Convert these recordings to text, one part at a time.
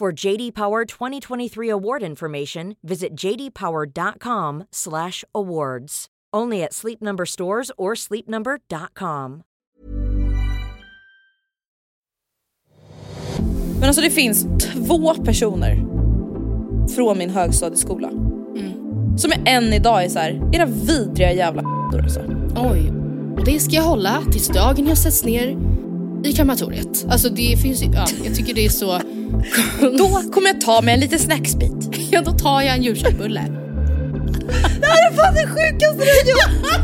For JD Power 2023 award information, visit jdpower.com/awards. Only at Sleep Number stores or sleepnumber.com. Men alltså det finns två personer från min högstadieskola som är än idag är så här, era vidriga jävla alltså. Oj. Och det ska jag hålla tills dagen jag sätts ner i krematoriet. Alltså det finns ja, jag tycker det är så... Då kommer jag ta mig en liten snacksbit. Ja, då tar jag en julköttbulle. Det här är fan det sjukaste du har gjort!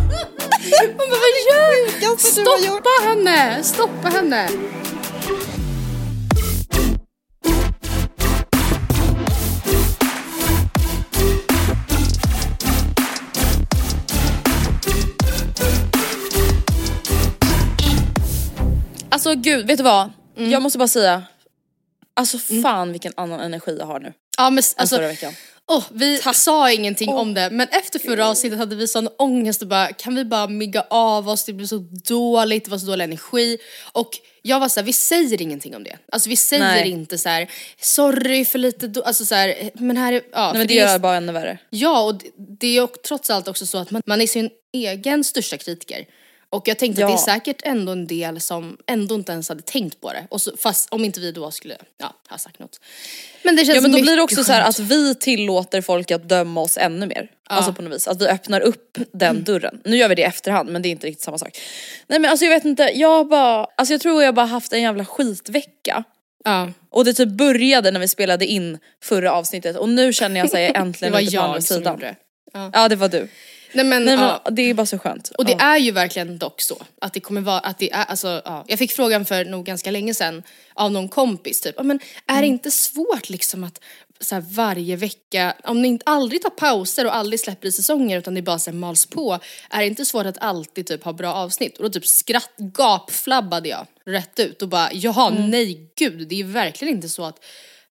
Men vad gör? Stoppa henne! Stoppa henne! Alltså gud, vet du vad? Jag måste bara säga, alltså fan vilken annan energi jag har nu. Ja men alltså, förra veckan. åh, vi sa ingenting om det men efter förra avsnittet hade vi sån ångest och bara kan vi bara mygga av oss, det blev så dåligt, det var så dålig energi och jag var såhär, vi säger ingenting om det. Alltså vi säger Nej. inte så här: sorry för lite då, alltså så här, men här är, ja. Nej men det är- gör bara ännu värre. Ja, och det- det är ju trots allt också så att man, man är sin egen största kritiker. Och jag tänkte att Ja. det är säkert ändå en del som ändå inte ens hade tänkt på det. Och så, fast om inte vi då skulle ja, ha sagt något. Men det känns Ja men då blir det också så här skönt. att vi tillåter folk att döma oss ännu mer. Alltså på något vis, att vi öppnar upp den dörren. Nu gör vi det i efterhand men det är inte riktigt samma sak. Nej men alltså jag vet inte, jag bara, alltså jag tror jag bara haft en jävla skitvecka. Ja, Och det typ började när vi spelade in förra avsnittet och nu känner jag sig det äntligen var lite på andra jag som sidan. gjorde det. Ja det var du. Nej men, Nej men ja. det är bara så skönt. Och det Ja. är ju verkligen dock så att det kommer vara, att det är, alltså ja. Jag fick frågan för nog ganska länge sedan av någon kompis typ, "Ja, men är Mm. det inte svårt liksom att så här, varje vecka, om ni inte aldrig tar pauser och aldrig släpper i säsonger utan det bara så här, mals på, är det inte svårt att alltid typ ha bra avsnitt? Och då typ skratt, gapflabbade jag rätt ut och bara, jaha Mm. nej gud, det är verkligen inte så att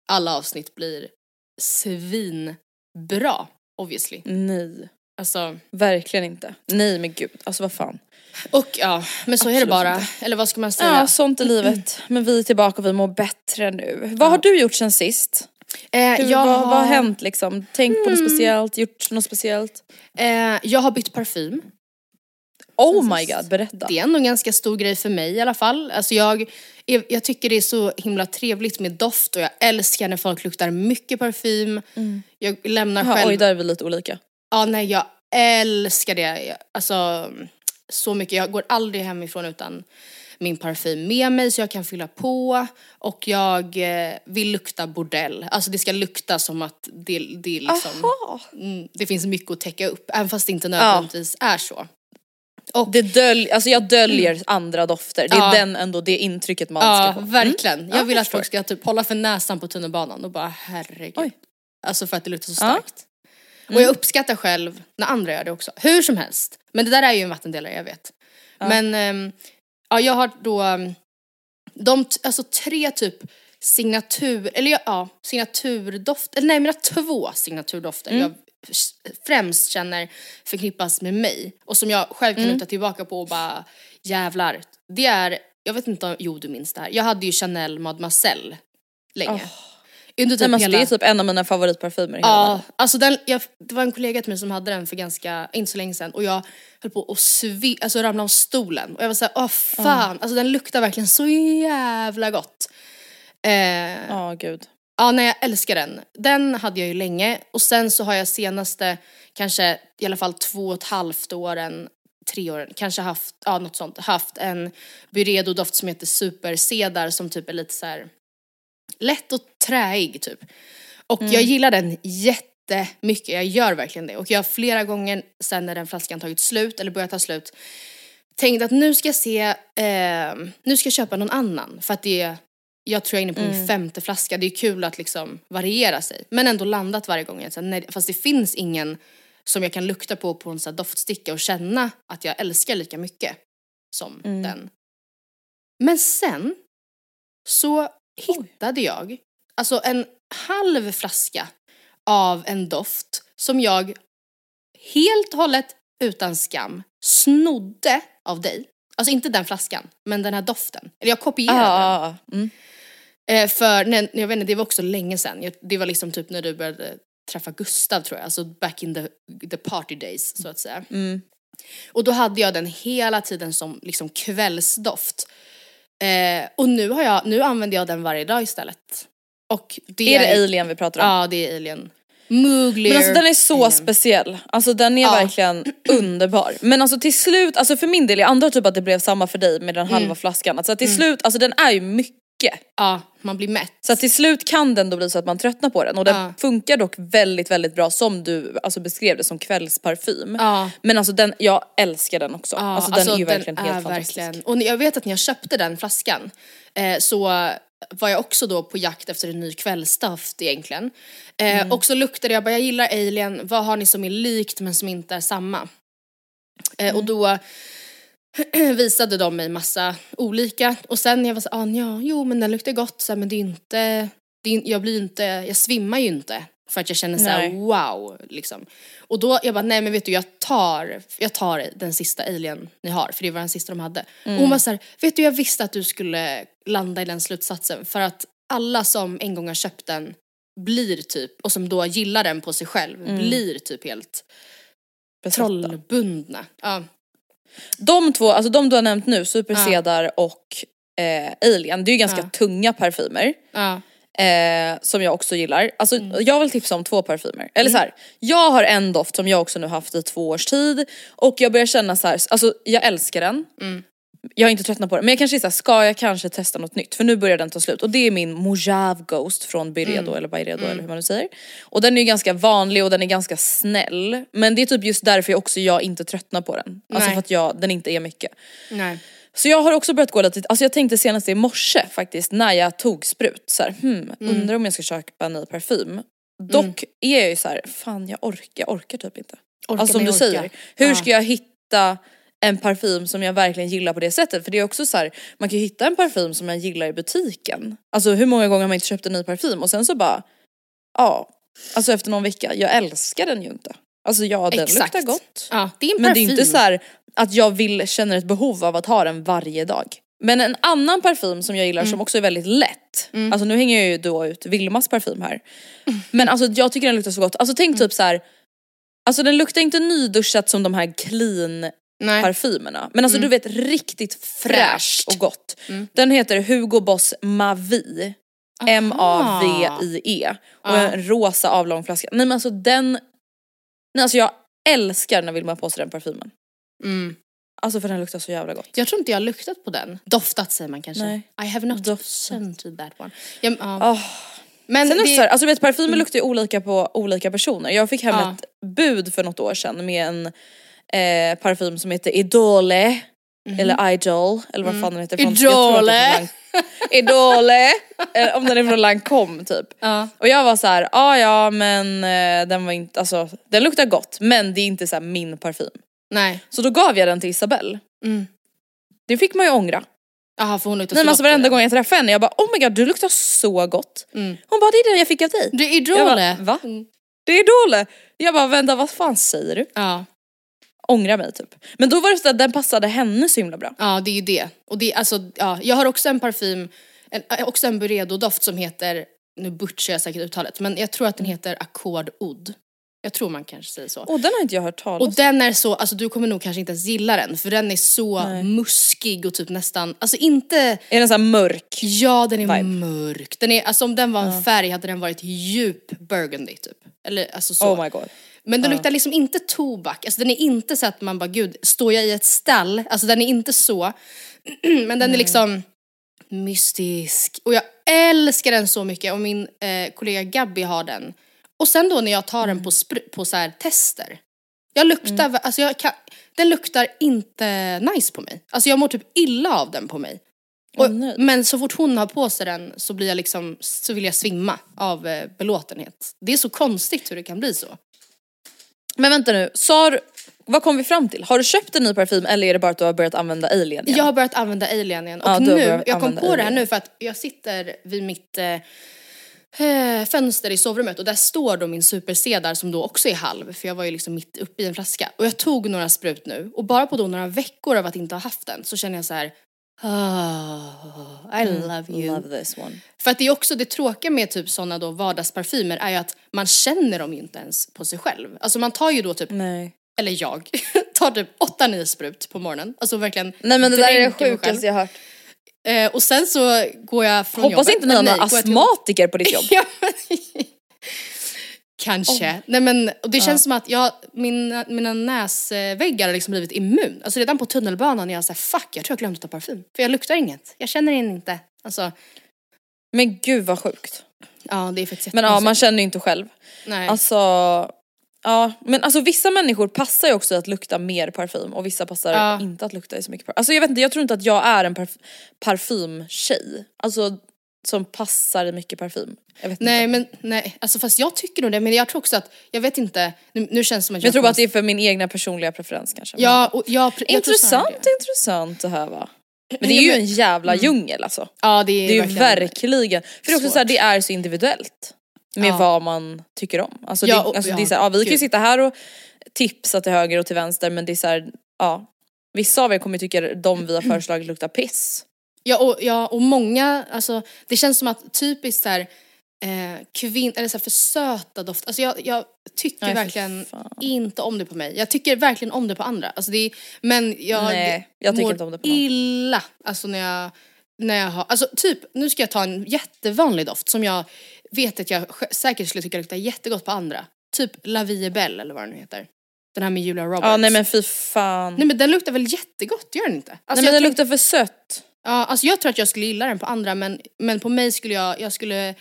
alla avsnitt blir svinbra obviously. Nej, Alltså, verkligen inte. Nej men gud, alltså vad fan. och ja, men så är det Absolut bara. inte. Eller vad ska man säga? Ja sånt är livet. Men vi är tillbaka och vi mår bättre nu. Vad har du gjort sen sist? Eh, Hur, jag, vad, vad har har, hänt liksom? Tänkt på något speciellt, gjort något speciellt? eh, jag har bytt parfym. Oh my god, berätta. Det är ändå en ganska stor grej för mig i alla fall. Alltså jag, jag tycker det är så himla trevligt med doft och jag älskar när folk luktar mycket parfym. Jag lämnar Ja, själv... oj, där är vi lite olika. Ja, nej jag älskar det. Alltså så mycket. Jag går aldrig hemifrån utan min parfym med mig så jag kan fylla på. Och jag eh, vill lukta bordell. Alltså det ska lukta som att det, det liksom... Mm, det finns mycket att täcka upp, även fast det inte nödvändigtvis är så. Och, Det dölj, alltså jag döljer andra dofter. Det är Ja. den ändå, det intrycket man ja, ska få. verkligen. Mm. Jag Ja, vill att folk ska typ hålla för näsan på tunnelbanan och bara herregud. Oj. Alltså för att det luktar så Ja. Mm. Och jag uppskattar själv när andra gör det också. Hur som helst. Men det där är ju en vattendelare, jag vet. Men ehm, ja, jag har då ehm, de, alltså tre typ signatur, eller ja, ja signaturdoft, eller nej mina två signaturdofter Mm. jag främst känner förknippas med mig och som jag själv Mm. kan luta tillbaka på och bara jävlar. Det är, jag vet inte om, jo du minns det här, jag hade ju Chanel Mademoiselle länge. Under typ Nej, men alltså, hela... Det är typ en av mina favoritparfymer i hela Ja, världen. alltså den, jag, det var en kollega till mig som hade den för ganska, inte så länge sedan och jag höll på att svi, alltså ramla av stolen och jag var såhär, åh fan, alltså den luktar verkligen så jävla gott. Eh, Ja gud. Ja, nej jag älskar den. Den hade jag ju länge och sen så har jag senaste kanske i alla fall två och ett halvt åren, tre åren, kanske haft, ja något sånt, haft en Byredo-doft som heter Supercedar som typ är lite så här lätt och träig typ. Och jag gillar den jättemycket, jag gör verkligen det. Och jag har flera gånger sen när den flaskan tagit slut eller börjat ta slut tänkt att nu ska jag se, eh, nu ska jag köpa någon annan för att det är, jag tror jag är inne på min femte flaska, det är kul att liksom variera sig. Men ändå landat varje gång, så nej, fast det finns ingen som jag kan lukta på på en så här doftsticka och känna att jag älskar lika mycket som den. Men sen så hittade jag alltså en halv flaska av en doft som jag helt och hållet utan skam snodde av dig. Alltså inte den flaskan, men den här doften. Eller jag kopierade den. Ja, mm. Eh, för, nej, jag vet inte, det var också länge sedan. Jag, det var liksom typ när du började träffa Gustav tror jag, alltså back in the, the party days så att säga. Och då hade jag den hela tiden som liksom kvällsdoft. Eh, och nu, har jag, nu använder jag den varje dag istället. Och det Är det Alien vi pratar om? Ja, det är Alien. Mugler. Men alltså den är så Alien. speciell, alltså den är Ja. verkligen underbar. Men alltså till slut, alltså för min del, jag antar typ att det blev samma för dig med den Mm. halva flaskan. Alltså till slut, alltså den är ju mycket. Ja, man blir mätt. Så till slut kan den då bli så att man tröttnar på den och den Ja. funkar dock väldigt väldigt bra som du alltså beskrev det som kvällsparfym. Ja. Men alltså den, jag älskar den också. Ja, alltså den är ju verkligen helt fantastisk. verkligen- Och jag vet att när jag köpte den flaskan eh, så var jag också då på jakt efter en ny kvällsdoft egentligen. Eh, Mm. Och så luktade jag bara, jag gillar Alien, vad har ni som är likt men som inte är samma? Eh, Mm. Och då visade de mig massa olika och sen jag var så ah, ja, jo men den luktar gott så här, men det är inte, det är, jag blir inte, jag svimmar ju inte för att jag känner så här, Nej. wow liksom. Och då jag bara nej men vet du jag tar, jag tar den sista alien ni har för det var den sista de hade. Och hon var så här, vet du jag visste att du skulle landa i den slutsatsen för att alla som en gång har köpt den blir typ, och som då gillar den på sig själv, blir typ helt Besatta. trollbundna. Ja. De två, alltså de du har nämnt nu, Supercedar och eh, Alien, det är ju ganska Ja. tunga parfymer. Ja. Eh, som jag också gillar. Alltså Mm. jag vill tipsa om två parfymer. Eller så här, jag har en doft som jag också nu haft i två års tid och jag börjar känna så här, alltså jag älskar den. Mm. Jag har inte tröttnat på den men jag kanske är så här, ska jag kanske testa något nytt? För nu börjar den ta slut och det är min Mojave Ghost från Byredo Mm. eller Byredo eller hur man nu säger. Och den är ju ganska vanlig och den är ganska snäll. Men det är typ just därför jag också jag inte tröttnar på den. Alltså Nej. för att jag, den inte är mycket. Nej. Så jag har också börjat gå lite, alltså jag tänkte senast i morse faktiskt när jag tog sprut så här, hmm, Mm. undrar om jag ska köpa en ny parfym. Dock är jag ju så här, fan jag orkar, jag orkar typ inte. Orkar alltså som du orkar. säger, hur Ja. ska jag hitta en parfym som jag verkligen gillar på det sättet? För det är också så här, man kan ju hitta en parfym som jag gillar i butiken. Alltså hur många gånger har man inte köpt en ny parfym och sen så bara, ja, alltså efter någon vecka, jag älskar den ju inte. Alltså ja, den Exakt. luktar gott. Ja, det är en Men det är inte så här att jag vill, känner ett behov av att ha den varje dag. Men en annan parfym som jag gillar Mm. som också är väldigt lätt, alltså nu hänger jag ju då ut Vilmas parfym här. Men alltså jag tycker den luktar så gott. Alltså tänk Mm. typ så här. alltså den luktar inte nyduschat som de här clean Nej. parfymerna. Men alltså du vet riktigt fräscht Mm. Och gott. Den heter Hugo Boss Mavi. M-A-V-I-E. Och Ah. en rosa avlång flaska. Nej men alltså den, nej alltså jag älskar när Vilma har på sig den parfymen. Mm. Alltså för den luktar så jävla gott. Jag tror inte jag har luktat på den. Doftat säger man kanske. Nej. I have not Doftat. scented that one. Ja, ja. Oh. Men Sen är det det, så här, alltså vet parfymer luktar ju olika på olika personer. Jag fick hem Ja. ett bud för något år sedan med en eh, parfym som heter Idole. Eller Idol, eller vad fan den heter. Jag Lang- Idole! eh, om den är från Lancome typ. Ja. Och jag var så här, ja ja men eh, den var inte, alltså den luktar gott men det är inte så min parfym. Nej. Så då gav jag den till Isabelle. Mm. Det fick man ju ångra. Jaha för hon luktar Nej så men alltså varenda gång jag träffade henne jag bara oh my god du luktar så gott. Mm. Hon bara det är den jag fick av dig. Du är Jag Idole. bara, va? Mm. Det är Idole! Jag bara vänta vad fan säger du? Ja. Ångra mig typ. Men då var det så att den passade henne så himla bra. ja, det är ju det. Och det alltså, ja, jag har också en parfym, en, äh, också en Byredo-doft som heter, nu butchar jag säkert uttalet, men jag tror att den heter Accord Oud. Jag tror man kanske säger så. Och den har inte jag hört talas Och om. den är så, alltså du kommer nog kanske inte ens gilla den för den är så muskig och typ nästan, alltså inte, Är den såhär mörk? ja den är Vibe. mörk. Den är, alltså om den var en färg hade den varit djup burgundy typ. Eller alltså så. Oh my god. Men den luktar liksom inte tobak, alltså den är inte så att man bara gud, står jag i ett stall? Alltså den är inte så. Men den är liksom mystisk. Och jag älskar den så mycket och min eh, kollega Gabby har den. Och sen då när jag tar den på, spr- på så här tester. Jag luktar, Mm. alltså jag kan, den luktar inte nice på mig. Alltså jag mår typ illa av den på mig. Och, nej. men så fort hon har på sig den så blir jag liksom, så vill jag svimma av eh, belåtenhet. Det är så konstigt hur det kan bli så. Men vänta nu, Sar, vad kom vi fram till? Har du köpt en ny parfym eller är det bara att du har börjat använda Alien igen? Jag har börjat använda Alien igen och Ja, nu, jag kom på det här Alien. nu för att jag sitter vid mitt eh, eh, fönster i sovrummet och där står då min supersedar som då också är halv för jag var ju liksom mitt uppe i en flaska. Och jag tog några sprut nu och bara på då några veckor av att inte ha haft den så känner jag så här. Oh, I love you. Mm, Love this one. För att det är också det tråkiga med typ sådana då vardagsparfymer är ju att man känner dem ju inte ens på sig själv. Alltså man tar ju då typ, Nej. eller jag, tar typ 8-9 sprut på morgonen. Alltså verkligen Nej men det där är det sjukaste jag hört. Eh, och sen så går jag från Hoppas jobbet. inte ni har några till astmatiker på ditt jobb. Ja, men- Kanske. Nej men och det känns som att jag, mina, mina näsväggar har liksom blivit immun. Alltså redan på tunnelbanan är jag såhär fuck jag tror jag glömde ta parfym. För jag luktar inget. Jag känner den inte. Alltså Men gud vad sjukt. ja det är faktiskt Men ja, man känner ju inte själv. Nej. Alltså, ja men alltså vissa människor passar ju också att lukta mer parfym och vissa passar Ja. inte att lukta så mycket parfym. Alltså jag vet inte, jag tror inte att jag är en parf- parfymtjej. Alltså som passar i mycket parfym. Jag Nej inte. men nej, alltså fast jag tycker nog det men jag tror också att, jag vet inte, nu, nu känns det som att Men jag tror bara att det är för min egna personliga preferens kanske. Ja, och jag, jag snarare intressant, det. intressant att höra. Men det är ju en jävla djungel alltså. Ja det är, Det är ju verkligen, verkligen, för det är också så här, det är så individuellt. Med Ja. vad man tycker om. Alltså, Ja, det, och- alltså det är ja, så här, ja, vi kan ju sitta här och tipsa till höger och till vänster men det är så här, ja. Vissa av er kommer tycka de vi har föreslagit luktar piss. Ja och, ja och många, alltså det känns som att typiskt såhär eh, kvinn, eller så här för söta doft, alltså jag, jag tycker Nej, verkligen inte om det på mig. Jag tycker verkligen om det på andra. Alltså det är, men jag, Nej, jag tycker mår inte om det på någon. illa alltså när jag, när jag har, alltså typ nu ska jag ta en jättevanlig doft som jag vet att jag säkert skulle tycka luktar jättegott på andra. Typ La Vie Belle eller vad den nu heter. Den här med Julia Roberts. Ja nej men fy fan. Nej men den luktar väl jättegott, gör den inte? Alltså, nej men tänk- luktar för sött. Ja, alltså jag tror att jag skulle gilla den på andra men, men på mig skulle jag, jag skulle,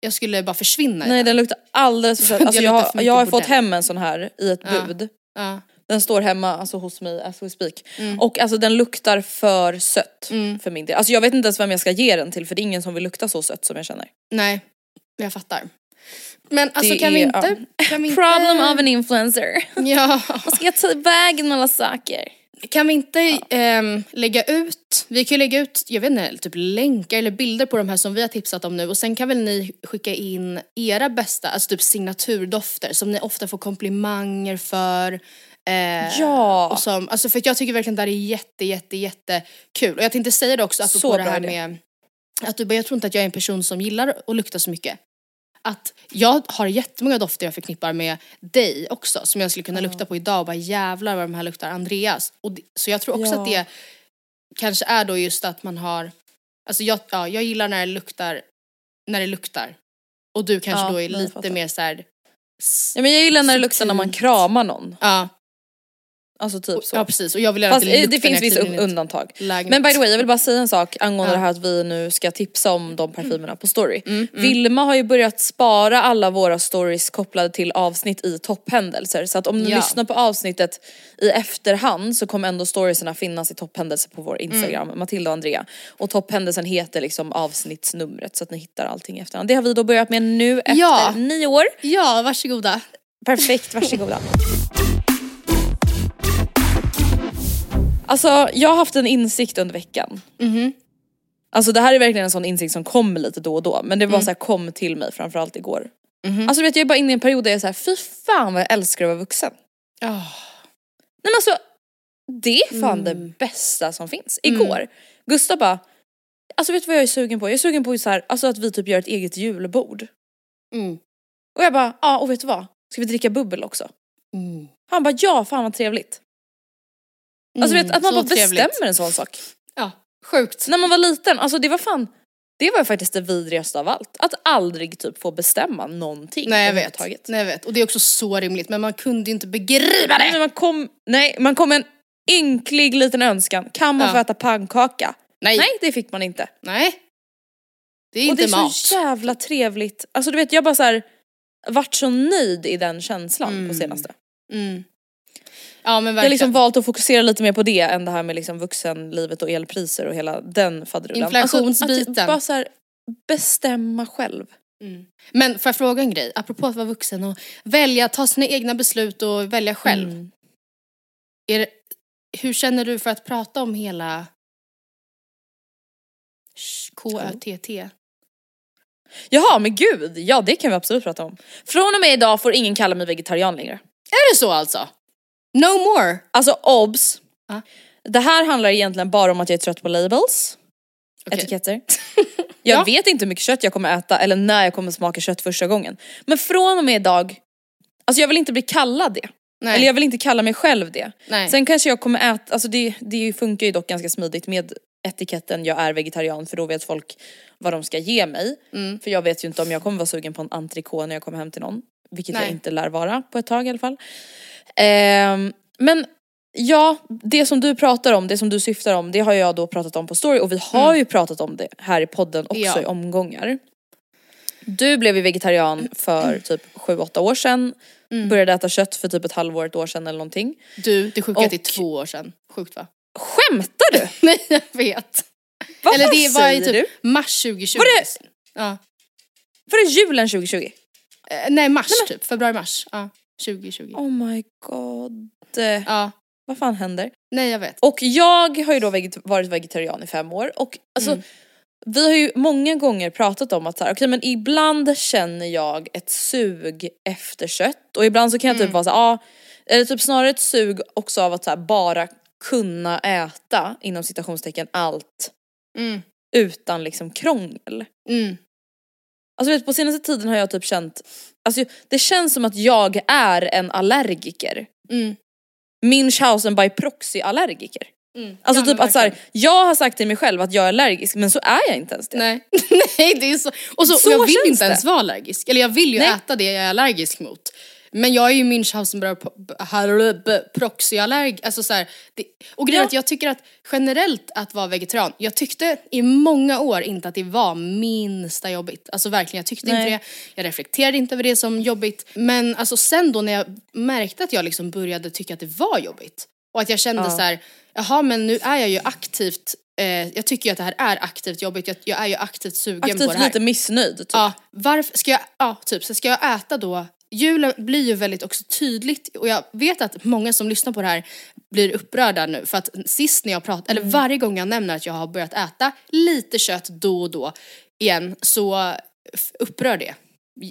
jag skulle bara försvinna i Nej den luktar alldeles för sött. Jag Alltså jag, har, jag har fått hem en sån här i ett Ja. bud. Ja. Den står hemma alltså, hos mig as we speak. Mm. Och alltså den luktar för sött för min del. Alltså jag vet inte ens vem jag ska ge den till för det är ingen som vill lukta så sött som jag känner. Nej, jag fattar. Men alltså Det kan vi är, inte... Kan vi inte Problem of an influencer. Ja, Ska jag ta vägen med alla saker? Kan vi inte ehm, lägga ut, vi kan ju lägga ut, jag vet inte, typ länkar eller bilder på de här som vi har tipsat om nu och sen kan väl ni skicka in era bästa, alltså typ signaturdofter som ni ofta får komplimanger för. Eh, Ja. Och som, alltså för jag tycker verkligen det här är jätte, jätte, jätte kul. Och jag tänkte säga det också apropå Så det här med att du bara, jag tror inte att jag är en person som gillar att lukta så mycket. Att jag har jättemånga dofter jag förknippar med dig också som jag skulle kunna lukta på idag och bara jävlar vad de här luktar Andreas. Och det, så jag tror också Ja. att det kanske är då just att man har, alltså jag, ja, jag gillar när det luktar, när det luktar. Och du kanske Ja, då är lite mer såhär, Ja, men jag gillar när det luktar när man kramar någon. ja, Alltså typ så. ja precis och jag vill göra Fast att det finns vissa undantag. lägenhet. Men by the way, jag vill bara säga en sak angående Ja. det här att vi nu ska tipsa om de parfymerna på story. Mm, Vilma har ju börjat spara alla våra stories kopplade till avsnitt i topphändelser. Så att om ni Ja. lyssnar på avsnittet i efterhand så kommer ändå storiesarna finnas i topphändelser på vår Instagram, Mm. Matilda och Andrea. Och topphändelsen heter liksom avsnittsnumret så att ni hittar allting i efterhand. Det har vi då börjat med nu efter Ja. nio år. Ja, varsågoda. Perfekt, varsågoda. Alltså jag har haft en insikt under veckan. Alltså det här är verkligen en sån insikt som kommer lite då och då men det var så här, kom till mig framförallt igår. Alltså du vet jag är bara inne i en period där jag är så här, fy fan vad jag älskar att vara vuxen. Oh. Nej men alltså det är fan det bästa som finns. Igår, Gustav bara, alltså vet du vad jag är sugen på? Jag är sugen på så här, alltså att vi typ gör ett eget julbord. Mm. Och jag bara, ja och vet du vad? ska vi dricka bubbel också? Mm. Han bara ja, fan vad trevligt. Alltså Mm, vet, att man så bara trevligt. bestämmer en sån sak. Ja, sjukt. När man var liten, alltså det var fan, det var faktiskt det vidrigaste av allt. Att aldrig typ få bestämma någonting Nej jag vet. Nej jag vet. Och det är också så rimligt men man kunde inte begripa Nej, det. men man kom, nej, man kom med en ynklig liten önskan. Kan man Ja. få äta pannkaka? Nej. Nej, det fick man inte. Nej. Det är och inte det är mat. så jävla trevligt. Alltså du vet, jag bara så här vart så nöjd i den känslan på senaste. Mm. Ja men Jag har liksom valt att fokusera lite mer på det än det här med liksom vuxenlivet och elpriser och hela den faderullan. Inflationsbiten. Alltså, att bara så här, bestämma själv. Men får jag fråga en grej? Apropå att vara vuxen och välja, ta sina egna beslut och välja själv. Mm. Är det, hur känner du för att prata om hela KÖTT? Jaha men gud, ja det kan vi absolut prata om. Från och med idag får ingen kalla mig vegetarian längre. Är det så alltså? No more? Alltså obs! Ja. Det här handlar egentligen bara om att jag är trött på labels, Okej. etiketter. Jag Ja. vet inte hur mycket kött jag kommer äta eller när jag kommer smaka kött första gången. Men från och med idag, alltså jag vill inte bli kallad det. Nej. Eller jag vill inte kalla mig själv det. Nej. Sen kanske jag kommer äta, alltså det, det funkar ju dock ganska smidigt med etiketten jag är vegetarian för då vet folk vad de ska ge mig. Mm. För jag vet ju inte om jag kommer vara sugen på en entrecote när jag kommer hem till någon. Vilket jag Nej. inte lär vara på ett tag i alla fall. Ehm, men ja, det som du pratar om, det som du syftar om, det har jag då pratat om på story och vi har ju pratat om det här i podden också Mm. Ja. i omgångar. Du blev ju vegetarian för typ 7-8 år sedan. Mm. Började äta kött för typ ett halvår, ett år sedan eller någonting. Du, det sjuka är att det är två år sedan. Sjukt va? Skämtar du? Nej jag vet. Vad Eller det var i typ du? mars 2020. Var det- Ja. Var det julen 2020? Eh, Nej mars typ, februari-mars. Ja, 2020. Oh my god. Ja, Vad fan händer? nej jag vet. Och jag har ju då veget- varit vegetarian i fem år och alltså Mm. vi har ju många gånger pratat om att så här, okej men ibland känner jag ett sug efter kött och ibland så kan jag Mm. typ vara så här, ja, eller typ snarare ett sug också av att så här, bara kunna äta inom citationstecken allt Mm. utan liksom krångel. Mm. Alltså vet, på senaste tiden har jag typ känt, alltså det känns som att jag är en allergiker. Mm. Munchausen by proxy allergiker. Mm. Alltså Ja, typ att så här, jag har sagt till mig själv att jag är allergisk men så är jag inte ens det. Nej. nej, det är så. Och så, Så jag vill inte ens det. vara allergisk. Eller jag vill ju Nej. äta det jag är allergisk mot. Men jag är ju Münchhausen proxy-allerg. Alltså så här, det, och grejen Ja. att jag tycker att generellt att vara vegetarian, jag tyckte i många år inte att det var minsta jobbigt. Alltså verkligen, jag tyckte Nej. inte det. Jag reflekterade inte över det som jobbigt. Men alltså sen då när jag märkte att jag liksom började tycka att det var jobbigt och att jag kände Ja. så här, jaha men nu är jag ju aktivt, eh, jag tycker ju att det här är aktivt jobbigt, jag, jag är ju aktivt sugen på Aktivt det här. lite missnöjd typ. Ja, varför ska jag, ja typ, så ska jag äta då, julen blir ju väldigt också tydligt och jag vet att många som lyssnar på det här blir upprörda nu för att sist när jag pratar, Mm. eller varje gång jag nämner att jag har börjat äta lite kött då och då igen så upprör det.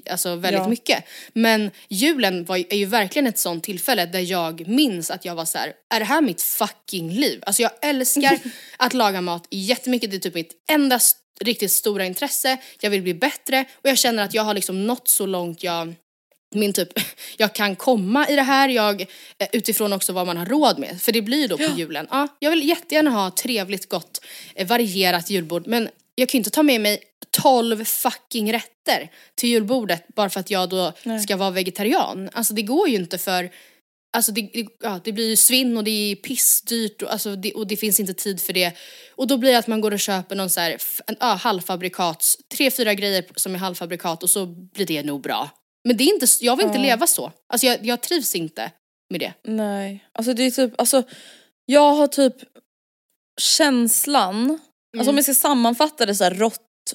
Alltså väldigt Ja. mycket. Men julen var, är ju verkligen ett sånt tillfälle där jag minns att jag var så här: är det här mitt fucking liv? Alltså jag älskar att laga mat jättemycket, det är typ mitt enda riktigt stora intresse. Jag vill bli bättre och jag känner att jag har liksom nått så långt jag min typ, jag kan komma i det här, jag, eh, utifrån också vad man har råd med. För det blir då på julen. Ja, jag vill jättegärna ha trevligt, gott, eh, varierat julbord men jag kan ju inte ta med mig 12 fucking rätter till julbordet bara för att jag då ska vara vegetarian. Alltså det går ju inte för Alltså det, det, ja, det blir ju svinn och det är pissdyrt och, alltså det, och det finns inte tid för det. Och då blir det att man går och köper någon så här, en, ja, halvfabrikats, tre, fyra grejer som är halvfabrikat och så blir det nog bra. Men det är inte, jag vill inte leva så. Alltså jag, jag trivs inte med det. Nej, alltså det är typ, alltså jag har typ känslan, alltså om jag ska sammanfatta det så här rått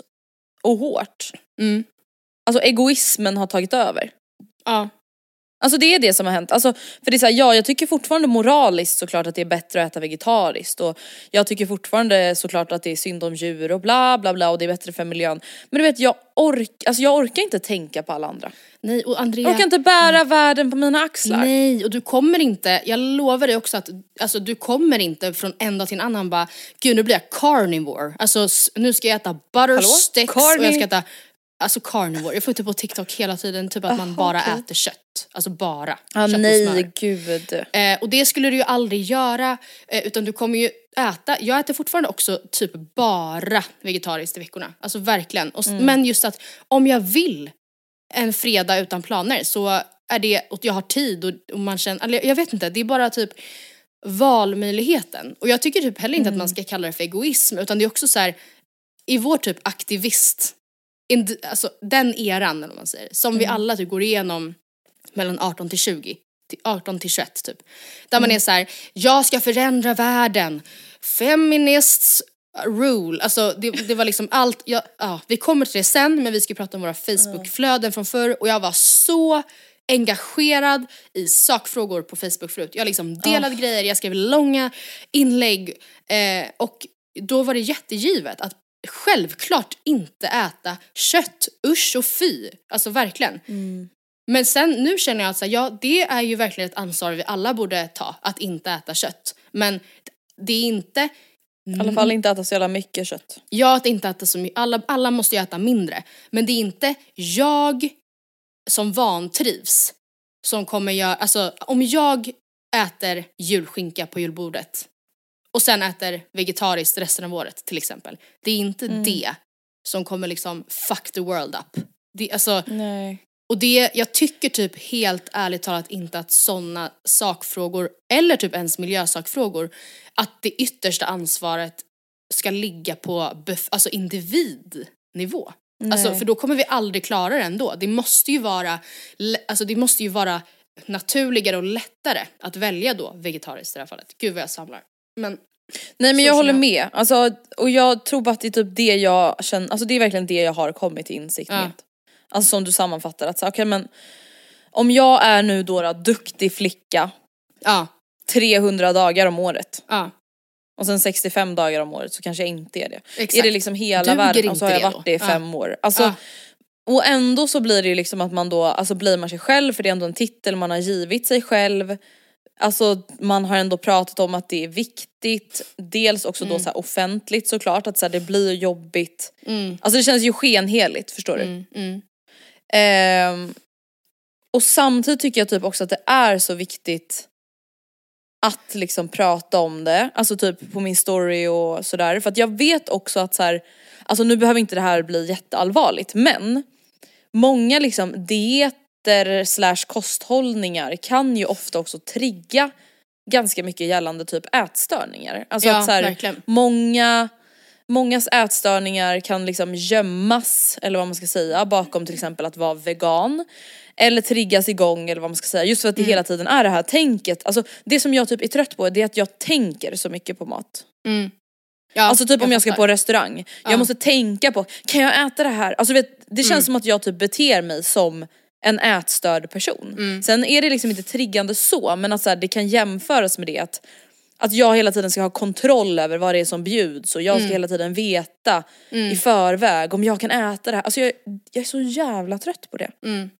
och hårt. Mm. Alltså egoismen har tagit över. Ja. Alltså det är det som har hänt. Alltså, för det är så här, ja jag tycker fortfarande moraliskt såklart att det är bättre att äta vegetariskt och jag tycker fortfarande såklart att det är synd om djur och bla bla bla och det är bättre för miljön. Men du vet jag, ork, alltså, jag orkar inte tänka på alla andra. Nej och Andrea. Jag orkar inte bära världen på mina axlar. Nej, och du kommer inte, jag lovar dig också att alltså, du kommer inte från en dag till en annan bara Gud nu blir jag carnivore, alltså nu ska jag äta butter Hallå? sticks och Carni- jag ska äta Alltså carnivore, jag får inte på TikTok hela tiden typ att man Aha, bara okej. äter kött. Alltså bara Ah, kött och nej, smör. gud. Eh, och det skulle du ju aldrig göra eh, utan du kommer ju äta, jag äter fortfarande också typ bara vegetariskt i veckorna. Alltså verkligen. Och, s- Men just att om jag vill en fredag utan planer så är det, och jag har tid och, och man känner, eller jag vet inte, det är bara typ valmöjligheten. Och jag tycker typ heller inte att man ska kalla det för egoism utan det är också så här i vår typ aktivist, ind- alltså den eran eller man säger, som vi alla typ går igenom mellan 18 till 20, till 18 till 21 typ. Där man är så här: jag ska förändra världen, feminists rule, alltså det, det var liksom allt, ja, ja, vi kommer till det sen men vi ska prata om våra Facebookflöden från förr och jag var så engagerad i sakfrågor på Facebook förut. Jag liksom delade grejer, jag skrev långa inlägg eh, och då var det jättegivet att självklart inte äta kött, usch och fy. Alltså verkligen. Men sen nu känner jag att så här, ja, det är ju verkligen ett ansvar vi alla borde ta, att inte äta kött. Men det är inte, I alla fall inte äta så jävla mycket kött. ja att inte äta så mycket, alla, alla måste ju äta mindre. Men det är inte jag som vantrivs som kommer göra, alltså om jag äter julskinka på julbordet och sen äter vegetariskt resten av året till exempel. Det är inte det som kommer liksom fuck the world up. Det, alltså, Nej. och det, jag tycker typ helt ärligt talat inte att sådana sakfrågor, eller typ ens miljösakfrågor, att det yttersta ansvaret ska ligga på bef- alltså individnivå. Alltså, för då kommer vi aldrig klara det ändå. Det måste ju vara, alltså det måste ju vara naturligare och lättare att välja då vegetariskt i det här fallet. Gud vad jag samlar. Men Nej men jag håller jag. med. Alltså, och jag tror bara att det är typ det jag känner, alltså det är verkligen det jag har kommit till insikt Ja. med. Alltså som du sammanfattar att så, okej men om jag är nu då, då duktig flicka ja, 300 dagar om året ja. och sen 65 dagar om året så kanske jag inte är det. Exakt. Är det liksom hela Duger världen och så har inte jag varit det i Ja. fem år. Alltså, Ja. Och ändå så blir det ju liksom att man då, alltså blir man sig själv för det är ändå en titel man har givit sig själv. Alltså man har ändå pratat om att det är viktigt, dels också Mm. då så offentligt såklart att så här, det blir jobbigt. Alltså det känns ju skenheligt förstår du. Mm, mm. Ehm, och samtidigt tycker jag typ också att det är så viktigt att liksom prata om det, alltså typ på min story och sådär. För att jag vet också att så här, alltså nu behöver inte det här bli jätteallvarligt men många liksom dieter slash kosthållningar kan ju ofta också trigga ganska mycket gällande typ ätstörningar. Alltså Ja, att så här, verkligen. många Mångas ätstörningar kan liksom gömmas, eller vad man ska säga, bakom till exempel att vara vegan. Eller triggas igång eller vad man ska säga, just för att det Mm. hela tiden är det här tänket. Alltså det som jag typ är trött på det är att jag tänker så mycket på mat. Ja, Alltså typ om jag ska på restaurang, jag måste tänka på, kan jag äta det här? Alltså vet, det känns Mm. som att jag typ beter mig som en ätstörd person. Mm. Sen är det liksom inte triggande så, men att så här, det kan jämföras med det att att jag hela tiden ska ha kontroll över vad det är som bjuds och jag Mm. ska hela tiden veta i förväg om jag kan äta det här. Alltså jag, jag är så jävla trött på det. Mm.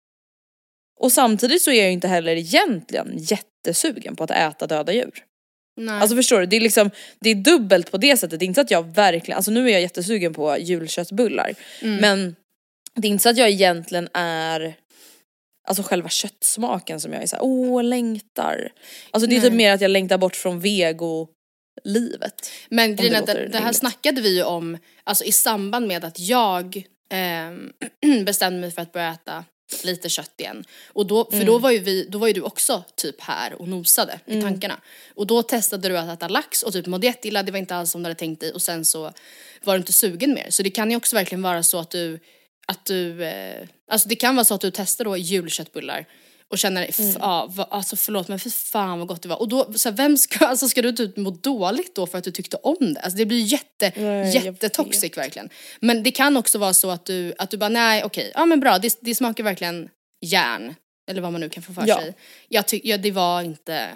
Och samtidigt så är jag inte heller egentligen jättesugen på att äta döda djur. Nej. Alltså förstår du, det är liksom, det är dubbelt på det sättet. Det är inte så att jag verkligen, alltså nu är jag jättesugen på julköttbullar. Men det är inte så att jag egentligen är, alltså själva köttsmaken som jag är såhär, åh längtar. Alltså det är typ mer att jag längtar bort från vego-livet. Men grejen är det att det, här snackade vi ju om alltså i samband med att jag ehm, bestämde mig för att börja äta lite kött igen. Och då, för Mm. då var ju vi, då var ju du också typ här och nosade Mm. i tankarna. Och då testade du att äta lax och typ mådde jätteilla, det var inte alls som du hade tänkt dig och sen så var du inte sugen mer. Så det kan ju också verkligen vara så att du, att du, eh, alltså det kan vara så att du testar då julköttbullar och känner, Mm. ja, va, alltså förlåt men för fan vad gott det var. Och då, så här, vem ska, alltså ska du typ må dåligt då för att du tyckte om det? Alltså det blir jätte, Nej, jättetoxic verkligen. Men det kan också vara så att du, att du bara nej okej, ja men bra det, det smakar verkligen järn. Eller vad man nu kan få för Ja. sig. Jag tyck, ja, det var inte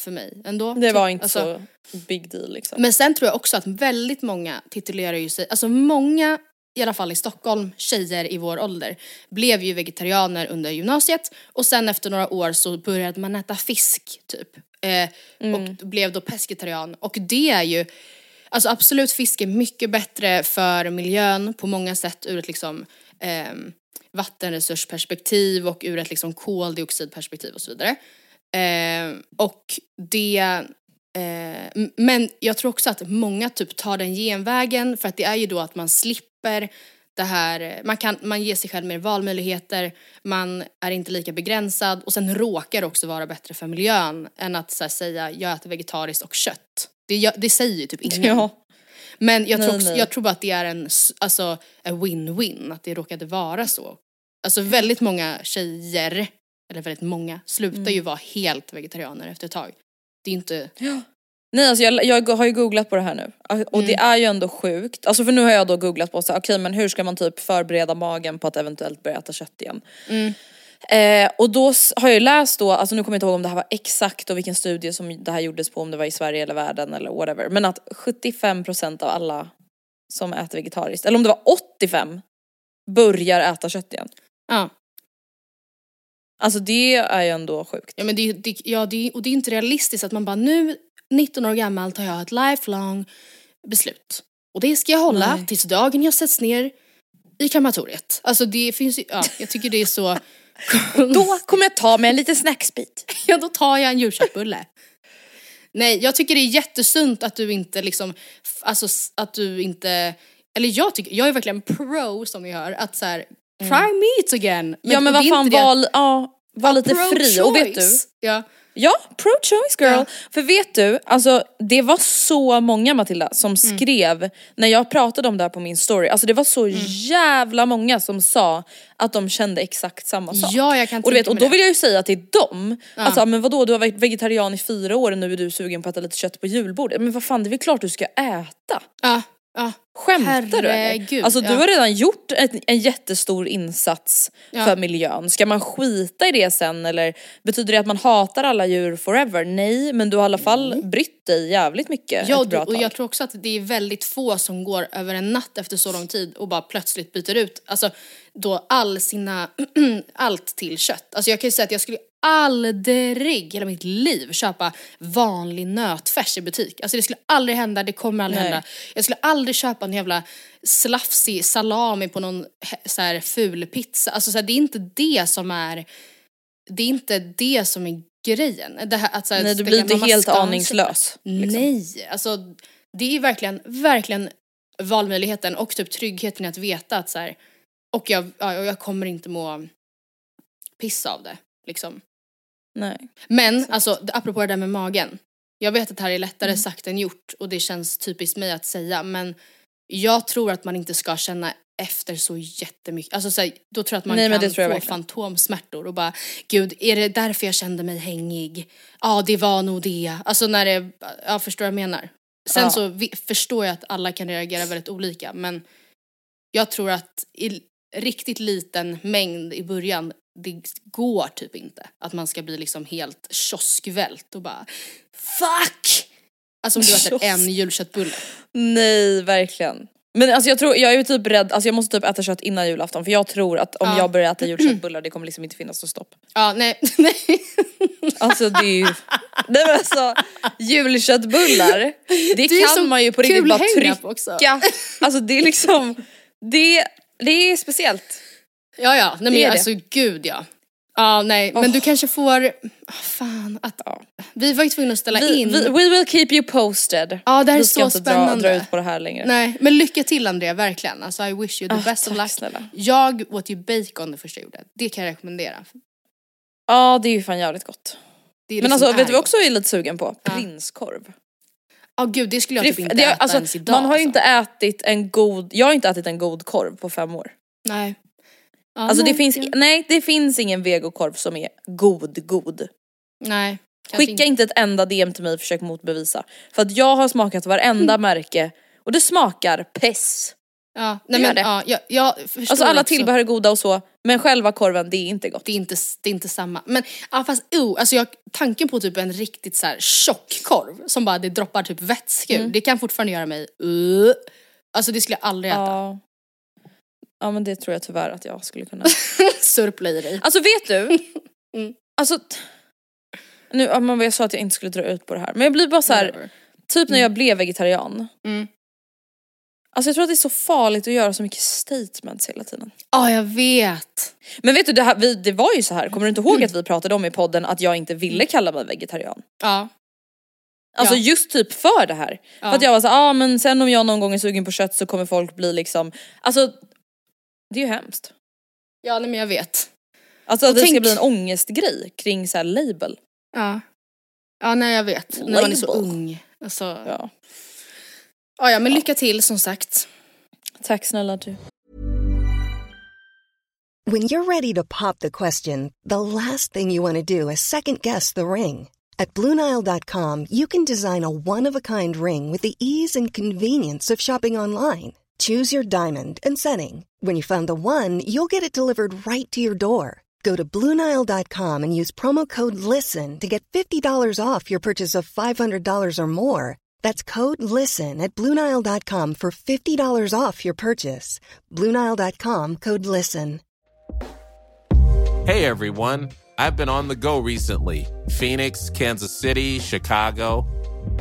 för mig ändå. Det var Typ, inte alltså, så big deal liksom. men sen tror jag också att väldigt många titulerar ju sig, alltså många i alla fall i Stockholm, tjejer i vår ålder, blev ju vegetarianer under gymnasiet och sen efter några år så började man äta fisk typ. Eh, Och blev då pescetarian och det är ju, alltså absolut fisk är mycket bättre för miljön på många sätt ur ett liksom ehm, vattenresursperspektiv och ur ett liksom koldioxidperspektiv och så vidare. Eh, och det, eh, men jag tror också att många typ tar den genvägen för att det är ju då att man slipper det här, man, kan, man ger sig själv mer valmöjligheter, man är inte lika begränsad och sen råkar också vara bättre för miljön än att här, säga jag äter vegetariskt och kött. Det, det säger ju typ ingen. Ja. Men jag tror, Nej, också, nej. jag tror bara att det är en alltså, win-win, att det råkade vara så. Alltså väldigt många tjejer, eller väldigt många, slutar Mm. ju vara helt vegetarianer efter ett tag. Det är inte, Nej alltså jag, jag har ju googlat på det här nu och det är ju ändå sjukt. Alltså för nu har jag då googlat på så okej men hur ska man typ förbereda magen på att eventuellt börja äta kött igen. Eh, och då har jag ju läst då, alltså nu kommer jag inte ihåg om det här var exakt och vilken studie som det här gjordes på, om det var i Sverige eller världen eller whatever. Men att 75% av alla som äter vegetariskt, eller om det var 85, börjar äta kött igen. ja. Alltså det är ju ändå sjukt. Ja, men det, det, ja det, och det är inte realistiskt att man bara nu, 19 år gammal, tar jag ett lifelong beslut. Och det ska jag hålla Nej. tills dagen jag sätts ner i krematoriet. Alltså det finns ju, ja, jag tycker det är så... Då kommer jag ta mig en liten snacksbit. Ja, då tar jag en julköttbulle. Nej, jag tycker det är jättesunt att du inte liksom, alltså att du inte, eller jag tycker, jag är verkligen pro som ni hör, att så här, try meat again. ja men och vad fan, var, ja, var lite fri. Och vet du. Ja. Ja, pro-choice girl. Ja. För vet du, alltså det var så många Matilda som Mm. skrev när jag pratade om det här på min story, alltså det var så Mm. jävla många som sa att de kände exakt samma sak. Ja, jag kan och, du vet, och då vill jag ju säga till dem, alltså men vadå du har varit vegetarian i fyra år och nu är du sugen på att äta lite kött på julbordet. Men vad fan det är väl klart du ska äta. Ja, ja. Skämtar du eller? Alltså du ja. har redan gjort en, en jättestor insats Ja. för miljön. Ska man skita i det sen eller betyder det att man hatar alla djur forever? Nej, men du har i alla fall brytt dig jävligt mycket Ja, och, och jag tror också att det är väldigt få som går över en natt efter så lång tid och bara plötsligt byter ut, alltså då all sina, allt till kött. Alltså jag kan ju säga att jag skulle aldrig i hela mitt liv köpa vanlig nötfärs i butik. Alltså det skulle aldrig hända, det kommer aldrig Nej. hända. Jag skulle aldrig köpa en jävla slafsig salami på någon så här ful pizza. Alltså så här, det är inte det som är, det är inte det som är grejen. Det här, att, så här, Nej, du blir inte helt aningslös. liksom. Nej, alltså det är verkligen, verkligen valmöjligheten och typ tryggheten i att veta att så här, och jag, jag kommer inte må piss av det liksom. Nej. Men alltså apropå det där med magen. Jag vet att det här är lättare sagt än gjort och det känns typiskt mig att säga men jag tror att man inte ska känna efter så jättemycket. Alltså så här, då tror jag att man Nej, kan få verkligen. fantomsmärtor och bara gud är det därför jag kände mig hängig? Ja det var nog det. Alltså när det, jag förstår vad jag menar. Sen Ja. så vi, förstår jag att alla kan reagera väldigt olika men jag tror att i riktigt liten mängd i början det går typ inte. Att man ska bli liksom helt kioskvält och bara fuck! Alltså om du äter Kiosk. en julköttbulle. Nej, verkligen. Men alltså jag tror, jag är ju typ rädd, alltså jag måste typ äta kött innan julafton för jag tror att om Ja. jag börjar äta julköttbullar det kommer liksom inte finnas något stopp. Ja, nej, nej. Alltså det är ju... Nej men alltså julköttbullar, det, Det är så kan man ju på kul riktigt bara trycka. också. Alltså det är liksom, det, det är speciellt. Ja, ja, nej Det men det. alltså gud ja. Ja, nej, men du kanske får, ah, fan att, vi var ju tvungna att ställa Vi, in. vi, we will keep you posted. Ja, det här är vi ska så inte spännande. Dra, dra ut på det här längre. Nej, men lycka till Andrea, verkligen. Alltså I wish you the Ah, best of tack luck. snälla. Jag åt ju bacon det första jag gjorde. Det kan jag rekommendera. Ja det är ju fan jävligt gott. Det är Men liksom alltså vet du vad också är lite sugen på? Ja. Prinskorv. Ja gud, det skulle jag typ det- inte det, äta alltså, ens idag. man har ju alltså. inte ätit en god, jag har inte ätit en god korv på fem år. Nej. Ja, Alltså nej, det finns, nej det finns ingen vegokorv som är god god. Nej. Skicka inte ett enda DM till mig och försök motbevisa. För att jag har smakat varenda märke och det smakar pess. Ja, nej men det. ja, jag, jag Alltså alla tillbehör är goda och så, men själva korven det är inte gott. Det är inte, det är inte samma. Men ja, fast oh, alltså jag, tanken på typ en riktigt så här tjock korv som bara det droppar typ vätska Mm. det kan fortfarande göra mig uh. Alltså det skulle jag aldrig äta. Ja. Ja men det tror jag tyvärr att jag skulle kunna. Surpla i dig. Alltså vet du? Mm. Alltså, nu, ja, jag sa att jag inte skulle dra ut på det här men jag blir bara så här, Whatever. typ när jag blev vegetarian. Mm. Alltså jag tror att det är så farligt att göra så mycket statements hela tiden. Ja, jag vet. Men vet du, det, här, vi, det var ju så här. kommer du inte ihåg att vi pratade om i podden att jag inte ville kalla mig vegetarian? Ja. Alltså Ja. just typ för det här. För att jag var så ja ah, men sen om jag någon gång är sugen på kött så kommer folk bli liksom, alltså det är ju hemskt. Ja, nej, men jag vet. Alltså att det ska tänk- bli en ångestgrej kring så här label. Ja. Ja, nej jag vet. När man är så Label. ung. Alltså, ja. Ja. Ja, men lycka till som sagt. Tack snälla du. When you're ready to pop the question, the last thing you want to do is second guess the ring. At Bluenile.com, you can design a one of a kind ring with the ease and convenience of shopping online. Choose your diamond and setting. When you find the one, you'll get it delivered right to your door. Go to Bluenile.com and use promo code LISTEN to get $50 off your purchase of $500 or more. That's code LISTEN at Bluenile.com for $50 off your purchase. Bluenile.com code LISTEN. Hey everyone, I've been on the go recently Phoenix, Kansas City, Chicago.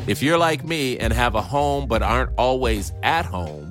If you're like me and have a home but aren't always at home,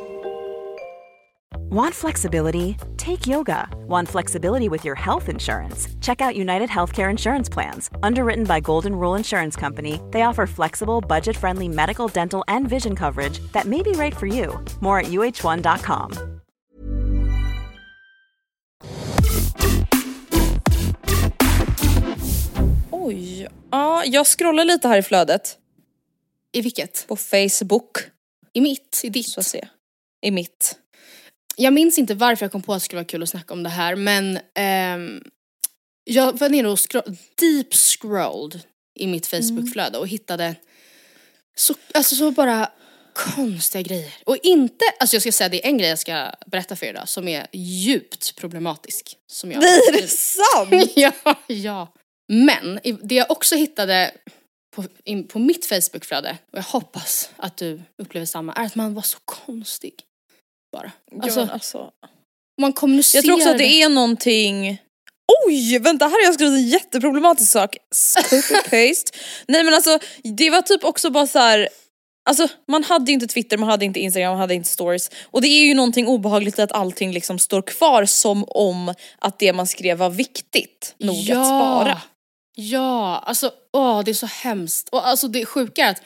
Want flexibility? Take yoga. Want flexibility with your health insurance? Check out United Healthcare Insurance Plans. Underwritten by Golden Rule Insurance Company, they offer flexible, budget friendly medical, dental, and vision coverage that may be right for you. More at uh1.com. Oj. Ja, jag scrollar lite här i flödet. I vilket? På Facebook. I mitt? I ditt? Så att se. I mitt. Jag minns inte varför jag kom på att det skulle vara kul att snacka om det här men ehm, jag var nere och scro- deep scrolled i mitt Facebookflöde och hittade så, alltså så bara konstiga grejer. Och inte, alltså jag ska säga det är en grej jag ska berätta för er idag som är djupt problematisk. Som jag Nej, är det sant? ja, ja. Men det jag också hittade på, in, på mitt Facebookflöde, och jag hoppas att du upplever samma, är att man var så konstig. Bara. Alltså, Alltså, alltså. man kommunicerar. Jag tror också att det är någonting Oj, vänta här har jag skrivit en jätteproblematisk sak. Copy-paste. Nej men alltså det var typ också bara så här. Alltså man hade inte Twitter, man hade inte Instagram, man hade inte stories. Och det är ju någonting obehagligt att allting liksom står kvar som om att det man skrev var viktigt nog att spara. Ja, alltså åh det är så hemskt. Och alltså det sjuka är att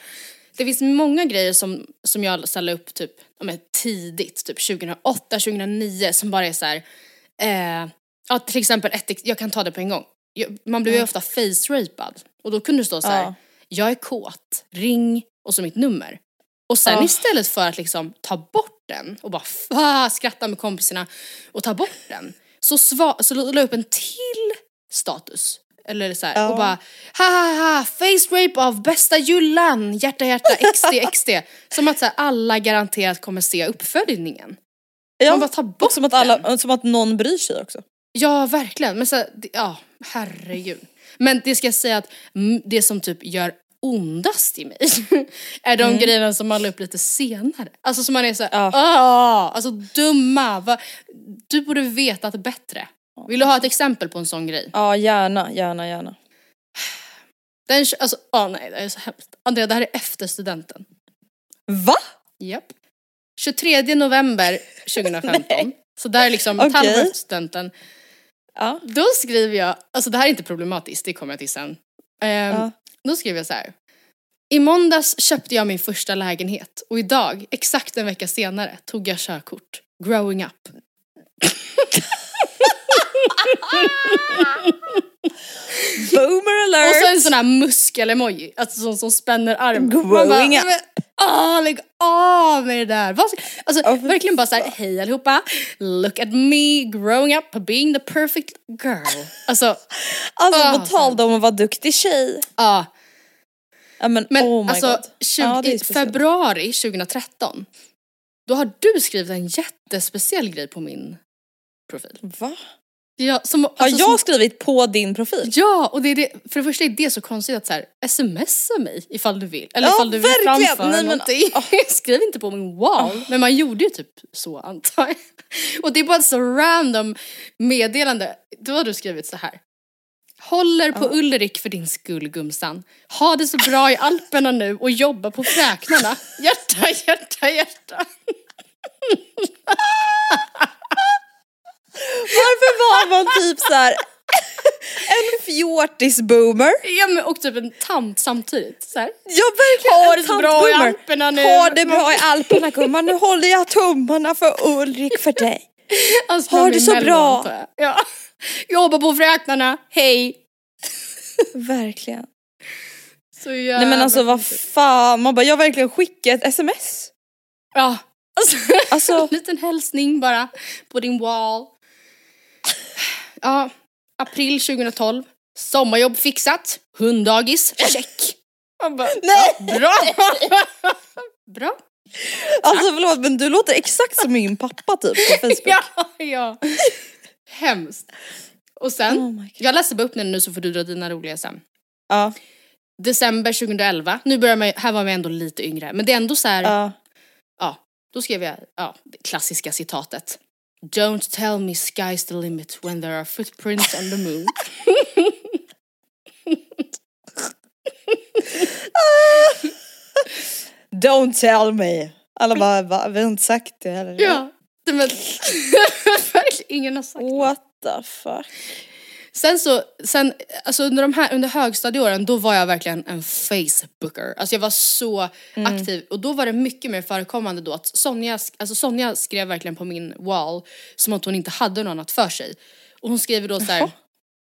det finns många grejer som, som jag ställde upp typ men tidigt, typ 2008, 2009 som bara är så här. Eh, ja, till exempel ett, jag kan ta det på en gång. Man blir ju ofta face-rapad och då kunde det stå så här. Ja. jag är kåt, ring och så mitt nummer. Och sen Ja. istället för att liksom ta bort den och bara fa, skratta med kompisarna och ta bort den så, sva, så la jag upp en till status. Eller så här, Ja. och bara ha ha ha, face rape av bästa Jullan, hjärta hjärta, XD XD. Som att så här, alla garanterat kommer se uppföljningen. Ja, Man bara tar bort som att, alla, som att någon bryr sig också. Ja, verkligen. Men så, här, det- ja, herregud. Men det ska jag säga att mm, det som typ gör ondast i mig är de grejerna som man la upp lite senare. Alltså som man är såhär, Ja. ah, alltså dumma, va? du borde vetat bättre. Vill du ha ett exempel på en sån grej? Ja gärna, gärna, gärna. Den, alltså, ah, nej det är så hemskt. Andrea, det här är efter studenten. Va? Japp. 23 november 2015. så det här är liksom ett Okej. halvår efter studenten. Ja. Då skriver jag, alltså det här är inte problematiskt, det kommer jag till sen. Ehm, Ja. Då skriver jag så här. I måndags köpte jag min första lägenhet och idag, exakt en vecka senare, tog jag körkort. Growing up. Boomer alert! Och så en sån här muskel-emoji, alltså sån som spänner armen. Growing up. Åh, lägg av med det där. Alltså för verkligen bara såhär, hej allihopa, look at me growing up being the perfect girl. Alltså, Alltså Ah, på tal om att vara duktig tjej. ja. Ja, men, Men oh my alltså, god. 20, Ja, det är i februari 2013, då har du skrivit en jättespeciell grej på min profil. Va? Ja, som, Har alltså, jag som, skrivit på din profil? Ja, och det är det, för det första är det så konstigt att så här, smsa mig ifall du vill. Eller Ja, ifall du vill verkligen. framföra Nej, men- någonting. Skriv inte på min wall. Men man gjorde ju typ så antar jag. Och det är bara ett så random meddelande. Då har du skrivit så här. Håller på Ulrik för din skull Gumsan. Ha det så bra i Alperna nu och jobba på fräknarna. Hjärta, hjärta, hjärta. Varför var man typ så här en fjortis-boomer? Ja, men och typ en tant samtidigt. Så här. Ja verkligen Ha en det bra i. Alperna nu. Ha det bra i Alperna gumman, nu håller jag tummarna för Ulrik för dig. Alltså, Har det så bra. jag. Ja. Jobba på fräknarna, hej. Verkligen. Så jävla Nej men alltså vad fan, man bara jag verkligen skickar ett sms. Ja. Alltså, Alltså- en liten hälsning bara på din wall. Ja, april 2012. Sommarjobb fixat. Hunddagis, check. Man bara, Nej! ja, bra. bra. Alltså förlåt men du låter exakt som min pappa typ på Facebook. Ja, ja. Hemskt. Och sen, Oh jag läser bara upp den nu så får du dra dina roliga sen. Ja, December 2011, nu börjar man, här var man ändå lite yngre, men det är ändå så här, ja. ja, då skrev jag, ja, det klassiska citatet. Don't tell me sky's the limit when there are footprints on the moon. Don't tell me. Alla bara, va? vi har inte sagt det heller. ja, det men, ingen har sagt What the fuck. Sen så, sen, alltså under de här, under högstadieåren då var jag verkligen en facebooker. Alltså jag var så aktiv och då var det mycket mer förekommande då att Sonja, alltså Sonja skrev verkligen på min wall som att hon inte hade något annat för sig. Och hon skrev då så här.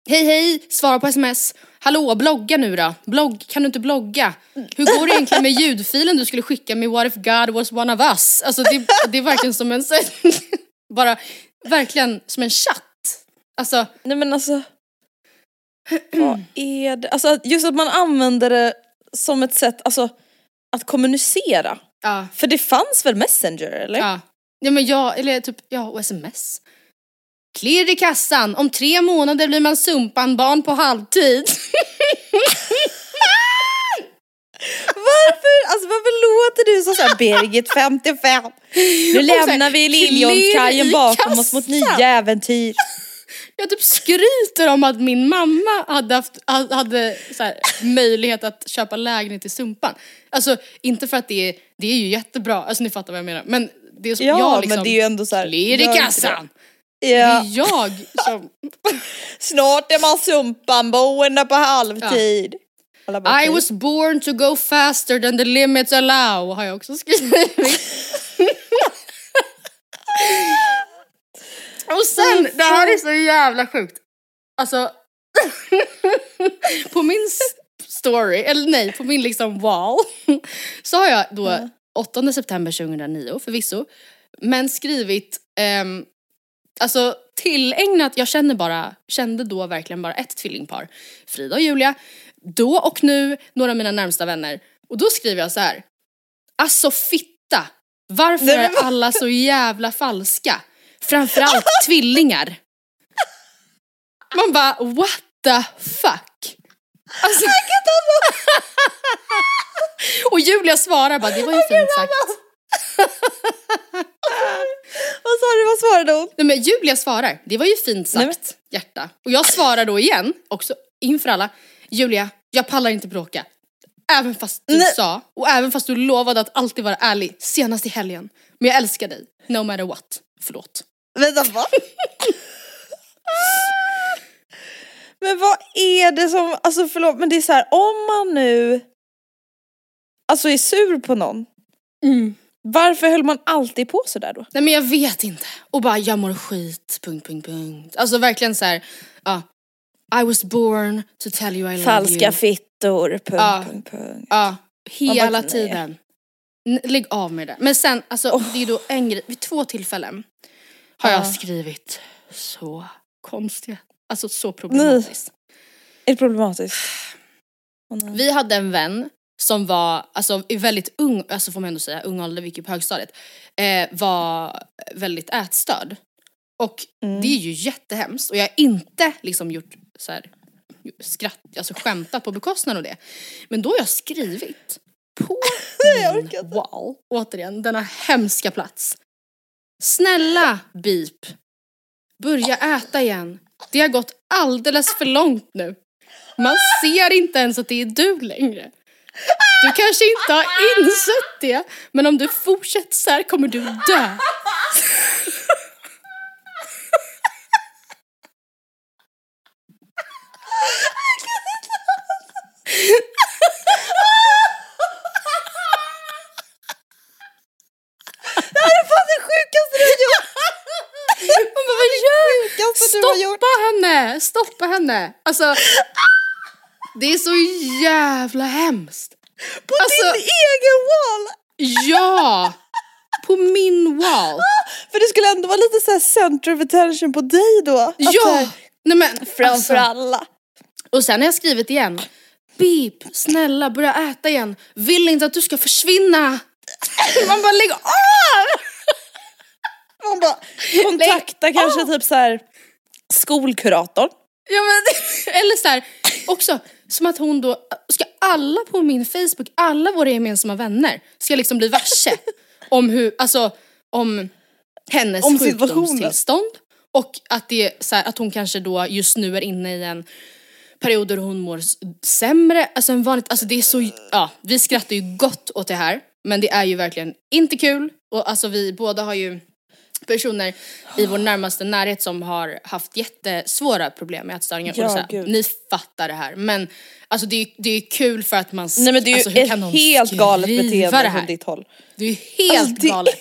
Hej hej, svara på sms. Hallå, blogga nu då. Blogg, kan du inte blogga? Hur går det egentligen med ljudfilen du skulle skicka med What if God was one of us? Alltså det, det är verkligen som en, bara verkligen som en chatt. Alltså, Nej men alltså. Vad är det? Alltså just att man använder det som ett sätt, alltså att kommunicera. ja. För det fanns väl Messenger eller? Ja. ja men jag, eller typ, ja och sms. Klirr i kassan, om tre månader blir man sumpanbarn på halvtid. Varför, alltså varför låter du som såhär Birgit 55? Nu lämnar vi i bakom oss mot nya äventyr. Jag typ skryter om att min mamma hade haft hade så här, möjlighet att köpa lägenhet i Sumpan. Alltså inte för att det är, det är ju jättebra, alltså ni fattar vad jag menar. Men det är så, Ja jag liksom, men det är ju ändå såhär. klirr i kassan. det. Det Ja. är jag som Snart är man sumpanboende på halvtid. Bara, I was born to go faster than the limits allow har jag också skrivit. Och sen, det här är så jävla sjukt. Alltså, på min story, eller nej, på min liksom wall, så har jag då 8 september 2009 förvisso, men skrivit, ehm, alltså tillägnat, jag känner bara, kände då verkligen bara ett tvillingpar, Frida och Julia, då och nu några av mina närmsta vänner. Och då skriver jag så här. Alltså fitta, varför är alla så jävla falska? Framförallt tvillingar. Man bara what the fuck? Alltså, och Julia svarar bara det var ju fint sagt. Vad sa du, vad svarade hon? Nej men Julia svarar, det var ju fint sagt Nej, hjärta. Och jag svarar då igen, också inför alla. Julia, jag pallar inte bråka. Även fast du Nej. sa, och även fast du lovade att alltid vara ärlig senast i helgen. Men jag älskar dig, no matter what. Förlåt. Vänta va? men vad är det som, alltså förlåt men det är så här, om man nu alltså är sur på någon, varför höll man alltid på sådär då? Nej men jag vet inte. Och bara jag mår skit, punkt, punkt, punkt. Alltså verkligen så här, ja. I was born to tell you I love Falska you. fittor, punkt, Ja. punkt, punkt. Ja, hela bara, tiden. Lägg av med det. Men sen, alltså det är ju då en grej, vid två tillfällen har jag Ja. skrivit så konstiga, alltså så problematiskt. Är det problematiskt? Nej. Vi hade en vän som var, alltså i väldigt ung, alltså får man ändå säga, ung ålder, vi gick på högstadiet, eh, var väldigt ätstörd. Och det är ju jättehemskt och jag har inte liksom gjort så här skratt, alltså skämtat på bekostnad av det. Men då har jag skrivit på min wall, återigen, denna hemska plats. Snälla beep, börja äta igen. Det har gått alldeles för långt nu. Man ser inte ens att det är du längre. Du kanske inte har insett det, men om du fortsätter så här kommer du dö. Det sjukaste du har gjort! Man bara, vad gör Sjukaste du har gjort! Stoppa henne! Stoppa henne! Alltså, det är så jävla hemskt. På Alltså- din egen wall! Ja! På min wall. För det skulle ändå vara lite så här center of attention på dig då. Att Ja! här, Nej men Framför alltså, alla. Och sen har jag skrivit igen. Beep, snälla börja äta igen. Vill inte att du ska försvinna. Man bara lägg av! Man bara kontakta kanske typ så här skolkuratorn. Ja, men, eller så här, också som att hon då, ska alla på min Facebook, alla våra gemensamma vänner ska liksom bli varse om hur, alltså om hennes Om sjukdomstillstånd och att det är så här, att hon kanske då just nu är inne i en period där hon mår sämre, alltså en vanligt, alltså det är så, ja vi skrattar ju gott åt det här men det är ju verkligen inte kul. Och alltså vi båda har ju personer i vår närmaste närhet som har haft jättesvåra problem med ätstörningar. Ja, och så här, gud. ni fattar det här men alltså det är, det är kul för att man Nej men det är ju alltså, ett helt galet beteende från ditt håll. Det är ju helt Alltså, galet.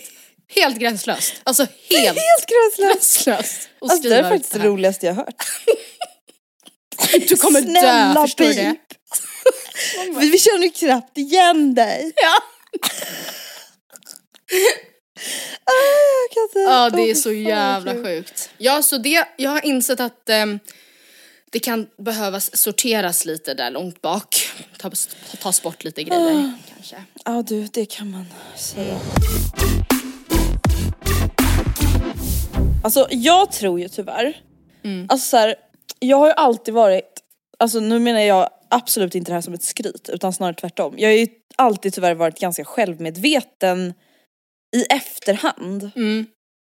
Helt gränslöst. Alltså helt, Helt gränslöst. gränslöst. Alltså det är faktiskt det roligaste jag hört. Du kommer Snälla dö, förstår du det? Pip. Vi, vi känner knappt igen dig. Ja. Ah, jag kan inte. Ja det är så jävla sjukt. Ja så det, jag har insett att ehm, det kan behövas sorteras lite där långt bak. Tas, tas bort lite grejer kanske. Ja du, det kan man säga. Alltså jag tror ju tyvärr, alltså så här, jag har ju alltid varit, alltså nu menar jag absolut inte det här som ett skryt utan snarare tvärtom. Jag har ju alltid tyvärr varit ganska självmedveten i efterhand. Mm.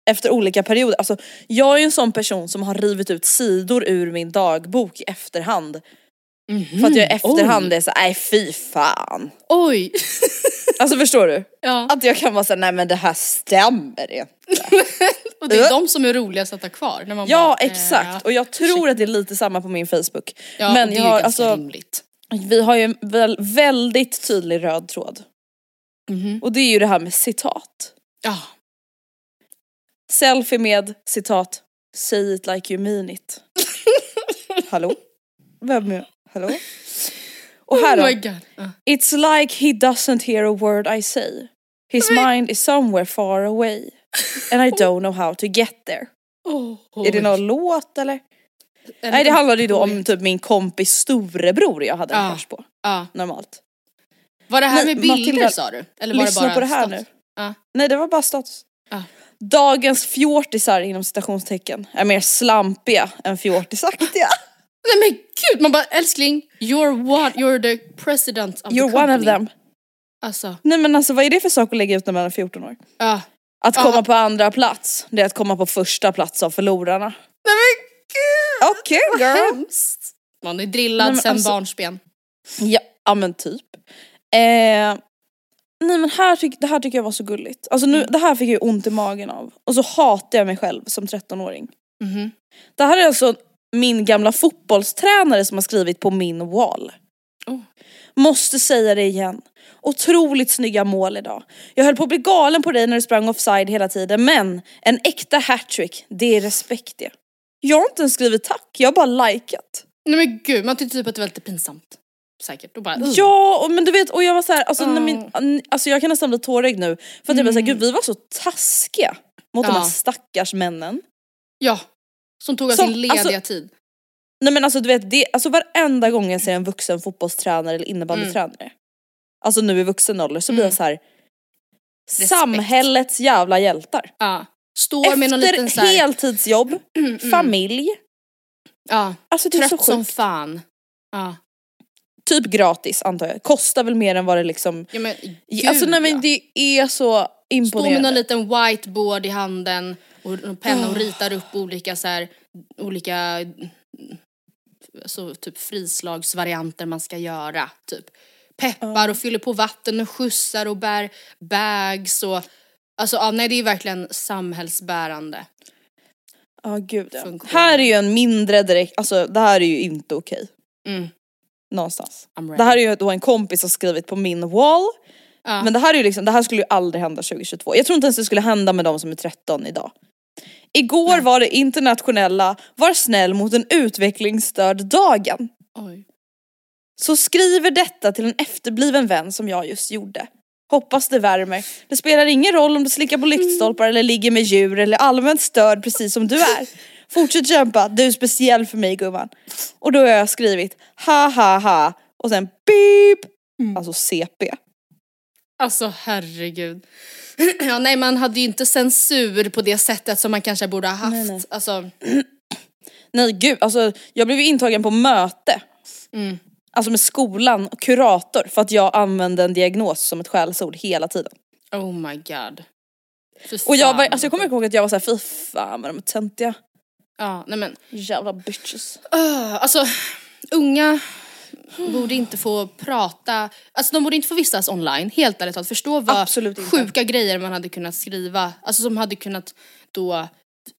Efter olika perioder. Alltså jag är ju en sån person som har rivit ut sidor ur min dagbok i efterhand. För att jag i efterhand Oj. är så nej fy fan. Oj! Alltså förstår du? ja. Att jag kan vara såhär, nej men det här stämmer inte. Och det är de som är roligast att ha kvar. När man Ja bara, eh, exakt, och jag tror att det är lite samma på min Facebook. Ja, men det är ju ganska alltså, rimligt. vi har ju en väl, väldigt tydlig röd tråd. Mhm. Och det är ju det här med citat. Ja. Selfie med citat, say it like you mean it. Hallå? Vem är, hallå? Och här oh my då, god. Ja. it's like he doesn't hear a word I say. His mind is somewhere far away. And I don't know how to get there. Oh, Är det någon låt eller? Nej det handlade ju då om typ min kompis storebror jag hade en crush på. Ja. Normalt. Var det här Nej, med bilder Matilda, sa du? Eller var Lyssna det bara på det här status? nu. Ja. Nej det var bara status. Ja. Dagens fjortisar inom citationstecken är mer slampiga än fjortisaktiga. Nej men gud, man bara älskling, you're one, you're the president of the You're company. one of them. Alltså, Nej men alltså vad är det för sak att lägga ut när man är 14 år? ja. Att komma på andra plats, det är att komma på första plats av förlorarna. Nej men gud! Okej Vad girl. hemskt. Man är drillad Nej, sen alltså- barnsben. Ja, ja men typ. Eh, nej men här tyck, det här tycker jag var så gulligt. Alltså nu, det här fick jag ont i magen av. Och så hatar jag mig själv som 13-åring. Mhm. Det här är alltså min gamla fotbollstränare som har skrivit på min wall. Oh. Måste säga det igen. Otroligt snygga mål idag. Jag höll på att bli galen på dig när du sprang offside hela tiden men en äkta hattrick, det är respekt det. Jag har inte ens skrivit tack, jag har bara likat. Nej men gud, man tyckte typ att det var lite pinsamt. Säkert. Och bara, uh. Ja, och, men du vet, och jag var så här, alltså, min, alltså jag kan nästan bli tårögd nu. För att jag var såhär, gud vi var så taskiga mot de Ja. här stackars männen. ja. Som tog av Som- sin lediga alltså- tid. Nej men alltså du vet, det, alltså varenda gång jag ser en vuxen fotbollstränare eller innebandytränare, alltså nu i vuxen ålder så blir jag Mm. så här. Samhällets jävla hjältar. Ja. Står med någon liten Efter så här, heltidsjobb, familj. ja, Alltså det är så trött som sjukt. fan. Ja. Typ gratis antar jag. Kostar väl mer än vad det liksom... Ja, men, gud, alltså nej men ja. det är så Står med imponerande. någon liten whiteboard i handen och en penna och ritar upp olika så här, olika alltså, typ frislagsvarianter man ska göra. Typ peppar och fyller på vatten och skjutsar och bär bags och alltså ja, nej det är verkligen samhällsbärande. Ja gud ja. funktion. Här är ju en mindre direkt, alltså det här är ju inte okej. Mm. Någonstans. Det här är ju då en kompis som skrivit på min wall. Ja. Men det här är ju liksom, det här skulle ju aldrig hända 2022. Jag tror inte ens det skulle hända med de som är 13 idag. Igår var det internationella Var snäll mot en utvecklingsstörd dagen. Oj. Så skriver detta till en efterbliven vän som jag just gjorde. Hoppas det värmer. Det spelar ingen roll om du slickar på lyktstolpar eller ligger med djur eller allmänt störd precis som du är. Fortsätt kämpa, du är speciell för mig gumman. Och då har jag skrivit ha ha ha och sen beep. Alltså CP. Alltså herregud. Ja, nej man hade ju inte censur på det sättet som man kanske borde ha haft. Nej, nej. Alltså, Nej gud, alltså jag blev intagen på möte. Mm. Alltså med skolan och kurator för att jag använde en diagnos som ett skällsord hela tiden. oh my god. Och jag, var, alltså jag kommer ihåg att jag var såhär, fy fan vad de är töntiga. Ja, nej men. Jävla bitches. Uh, alltså, unga borde inte få prata, alltså de borde inte få vistas online, helt ärligt talat. Förstå vad sjuka grejer man hade kunnat skriva, alltså som hade kunnat då,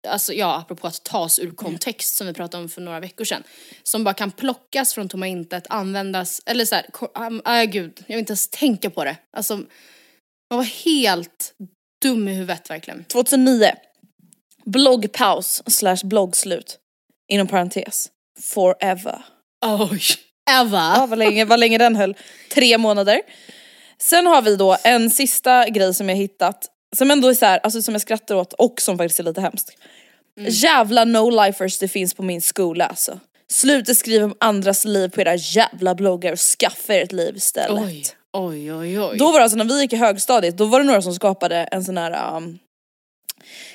alltså ja apropå att tas ur kontext som vi pratade om för några veckor sedan. Som bara kan plockas från tomma intet, användas, eller såhär, äh, gud, jag vill inte ens tänka på det. Alltså, man var helt dum i huvudet verkligen. 2009. Bloggpaus slash bloggslut. Inom parentes. Forever. Oj. Eva. Ja, vad länge, vad länge den höll. Tre månader. Sen har vi då en sista grej som jag hittat. Som ändå är så här, alltså som jag skrattar åt och som faktiskt är lite hemskt. Jävla no-lifers det finns på min skola alltså. Sluta skriva om andras liv på era jävla bloggar och skaffa er ett liv istället. Oj, oj, oj, oj. Då var det alltså när vi gick i högstadiet, då var det några som skapade en sån här um,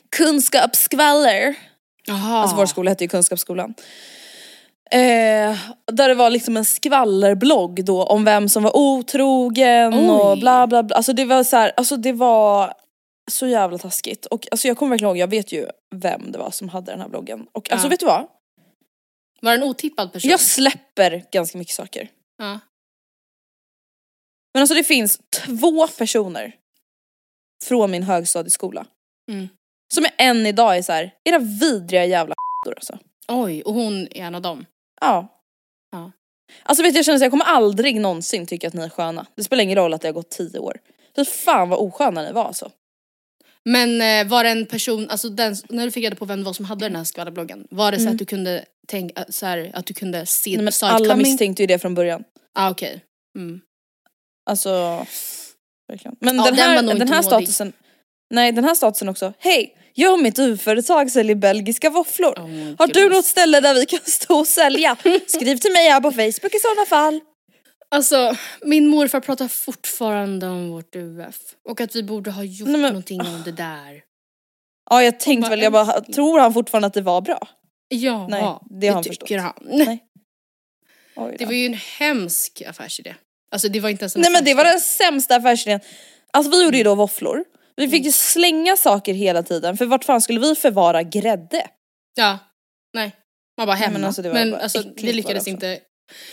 kunskapsskvaller. Jaha. Alltså vår skola hette ju Kunskapsskolan. Eh, där det var liksom en skvallerblogg då om vem som var otrogen och Oj. bla bla bla. Alltså det var så här, alltså det var så jävla taskigt. Och alltså jag kommer verkligen ihåg, jag vet ju vem det var som hade den här bloggen. Och alltså Ja. vet du vad? Var det en otippad person? Jag släpper ganska mycket saker. Ja. Men alltså det finns två personer från min högstadieskola. Mm. Som är än idag är så här, era vidriga jävla alltså. Oj, och hon är en av dem. Ja. Ja. Alltså vet du, jag känner att jag kommer aldrig någonsin tycka att ni är sköna. Det spelar ingen roll att det har gått tio år. Fy fan vad osköna ni var alltså. Men eh, var det en person, alltså den, när du fick reda på vem det var som hade den här skvallerbloggen, var det så att du kunde tänka, så här, att du kunde se Mm. Nej, men alla misstänkte ju det från början. Ah, okej. Mm. Alltså, verkligen. Men Ja, den, den här, den inte här statusen, nej den här statusen också. Hej, jag och mitt UF-företag säljer belgiska våfflor. Oh Har du något ställe där vi kan stå och sälja? Skriv till mig här på Facebook i sådana fall. Alltså, min morfar pratar fortfarande om vårt UF. Och att vi borde ha gjort Nej, men- någonting om det där. Ja jag tänkte väl, jag bara, tror han fortfarande att det var bra? Ja, Nej, det har han tycker förstått. han. Nej. Det var ju en hemsk affärsidé. Alltså det var inte ens en Nej men det var den sämsta affärsidén. Alltså vi gjorde ju då våfflor. Vi fick ju slänga saker hela tiden för vart fan skulle vi förvara grädde? Ja, nej. Man bara hemma. men alltså, det men bara alltså, vi lyckades inte.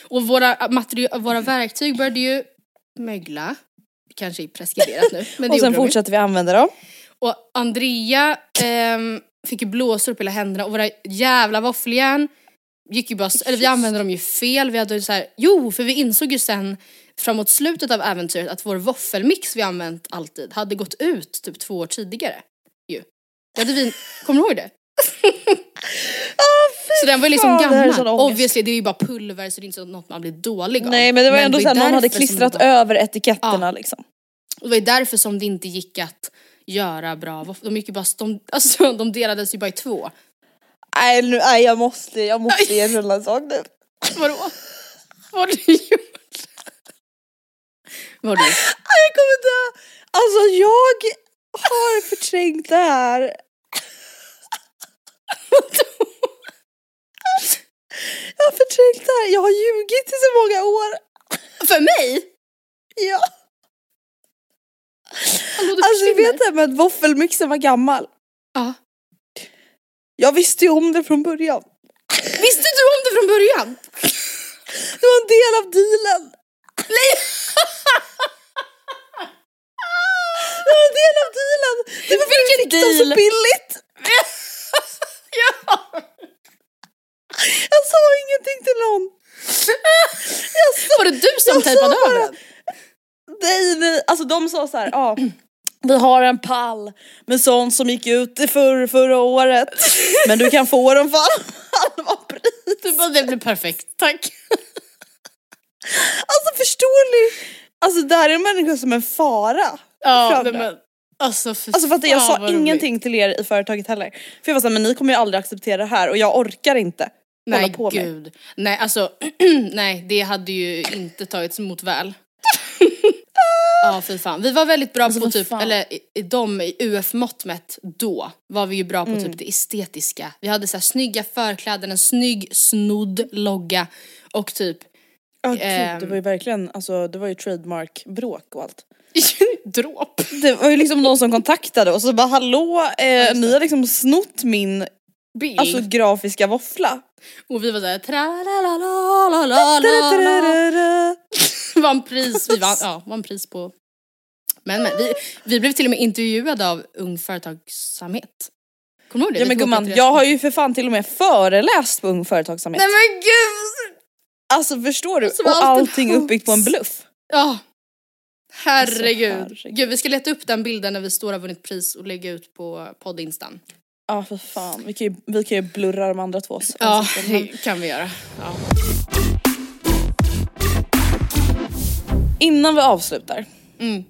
Och våra, materi- våra verktyg började ju mögla. Kanske är preskriberat nu. Men det och sen fortsatte vi använda dem. Och Andrea ehm, fick ju blåsor upp hela händerna och våra jävla våffeljärn gick ju bara, eller vi använde dem ju fel. Vi hade så här, jo för vi insåg ju sen framåt slutet av äventyret att vår våffelmix vi använt alltid hade gått ut typ två år tidigare. Ju. Det hade vi, kommer du ihåg det? så den var ju liksom det gammal. ångest. Obviously det är ju bara pulver så det är inte så något man blir dålig av. Nej men det var ändå ju såhär, någon hade klistrat det var- över etiketterna Ja. liksom. och det var ju därför som det inte gick att göra bra våfflor. De gick ju bara, de, alltså, de delades ju bara i två. Nej, nu, nej jag måste, jag måste erkänna en sak nu. Vadå? Vad har du gjort? Var du? Jag kommer dö! Alltså jag har förträngt det här. Jag har förträngt det här. Jag har ljugit i så många år. För mig? Ja. Alltså du vet det här med att våffelmixen var gammal? Ja. Jag visste ju om det från början. Visste du om det från början? Det var en del av dealen. Nej! För fick dem så deal? billigt. ja. Jag sa ingenting till någon. Jag sa, Var det du som tejpade över den? Nej, nej. Alltså de sa så här, ja. Vi har en pall med sånt som gick ut i förr, förra året. Men du kan få dem för halva pris. Du bara, det blir perfekt, tack. Alltså förstår ni? Alltså det här är en människa som en fara. Ja, men alltså för Alltså för att jag sa ingenting till er i företaget heller. För jag var såhär, men ni kommer ju aldrig acceptera det här och jag orkar inte Nej på med. gud. Nej alltså, nej det hade ju inte tagits emot väl. Ja fy fan. Vi var väldigt bra Alltså, på typ, fan. eller i- de i UF-mått mätt då var vi ju bra på Mm. typ det estetiska. Vi hade så här snygga förkläden, en snygg snodd logga och typ Ja gud, Ehm. det var ju verkligen, alltså det var ju trademark-bråk och allt. dråp. Det var ju liksom någon som kontaktade och så bara hallå, eh, ni har liksom snott min Bild. alltså, grafiska våffla. och vi var såhär tralalalalala. vann pris, vi vann, ja, vann pris på men, men vi, vi blev till och med intervjuade av Ung Företagsamhet. Kommer du ihåg det? Ja men gumman, jag har ju för fan till och med föreläst på Ung Företagsamhet. Nej men gud! Alltså förstår du? Och allting hoax. uppbyggt på en bluff. Ja. Herregud. Alltså, herregud. Gud vi ska leta upp den bilden när vi står och har vunnit pris och lägga ut på poddinstan. Ja för fan, vi kan ju, vi kan ju blurra de andra två Ja, men- det kan vi göra. Ja. Innan vi avslutar. Mm.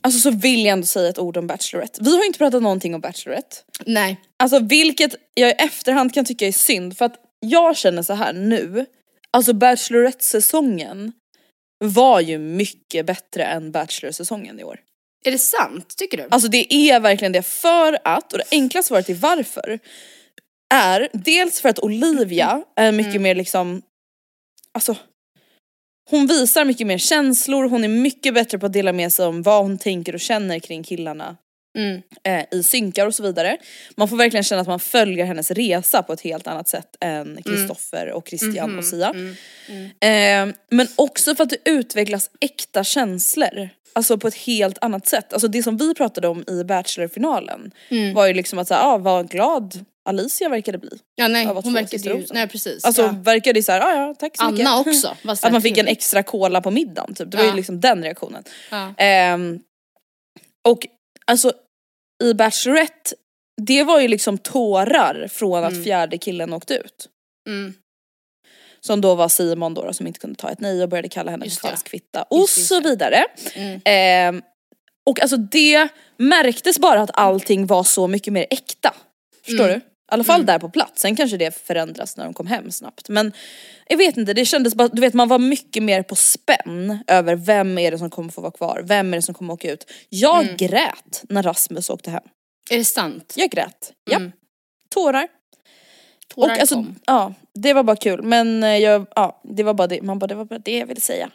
Alltså så vill jag ändå säga ett ord om Bachelorette. Vi har inte pratat någonting om Bachelorette. Nej. Alltså vilket jag i efterhand kan tycka är synd för att jag känner så här nu. Alltså Bachelorette-säsongen var ju mycket bättre än Bachelor-säsongen i år. Är det sant, tycker du? Alltså det är verkligen det för att, och det enkla svaret till varför är dels för att Olivia är mycket mer liksom, alltså hon visar mycket mer känslor, hon är mycket bättre på att dela med sig om vad hon tänker och känner kring killarna Mm. eh, i synkar och så vidare. Man får verkligen känna att man följer hennes resa på ett helt annat sätt än Kristoffer och Christian och Sia. Eh, men också för att det utvecklas äkta känslor. Alltså på ett helt annat sätt. Alltså det som vi pratade om i Bachelor-finalen var ju liksom att säga, ah, vad glad Alicia verkade bli. Ja nej, Ja, hon verkade ju, nej precis. Alltså ja. verkade ju såhär, ah, ja tack så mycket. Anna också. Att man fick en extra cola på middagen typ. Det var Ja. ju liksom den reaktionen. Ja. Ehm, och alltså i Bachelorette, det var ju liksom tårar från att fjärde killen åkte ut. Mm. Som då var Simon då, då som inte kunde ta ett nej och började kalla henne Just för falsk fitta och Just just så vidare. Mm. Ehm, och alltså det märktes bara att allting var så mycket mer äkta. Förstår Mm. du? I alla fall där på plats, sen kanske det förändras när de kom hem snabbt. Men jag vet inte, det kändes bara, du vet man var mycket mer på spänn över vem är det som kommer få vara kvar, vem är det som kommer åka ut. Jag Mm. grät när Rasmus åkte hem. Är det sant? Jag grät, ja. Mm. Tårar. Tårar och alltså, kom. ja, det var bara kul. Men eh, jag, ja, det var bara det, man bara, det var bara det jag ville säga.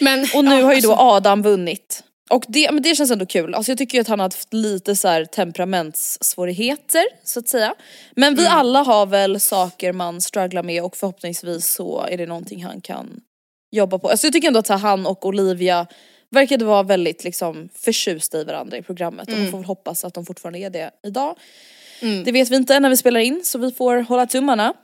Men, Och nu ja, har ju då alltså, Adam vunnit. Och det, men det känns ändå kul. Alltså jag tycker ju att han har haft lite så här temperamentssvårigheter så att säga. Men vi Mm. alla har väl saker man strugglar med och förhoppningsvis så är det någonting han kan jobba på. Alltså jag tycker ändå att han och Olivia verkade vara väldigt liksom förtjusta i varandra i programmet och man får väl hoppas att de fortfarande är det idag. Mm. Det vet vi inte när vi spelar in så vi får hålla tummarna.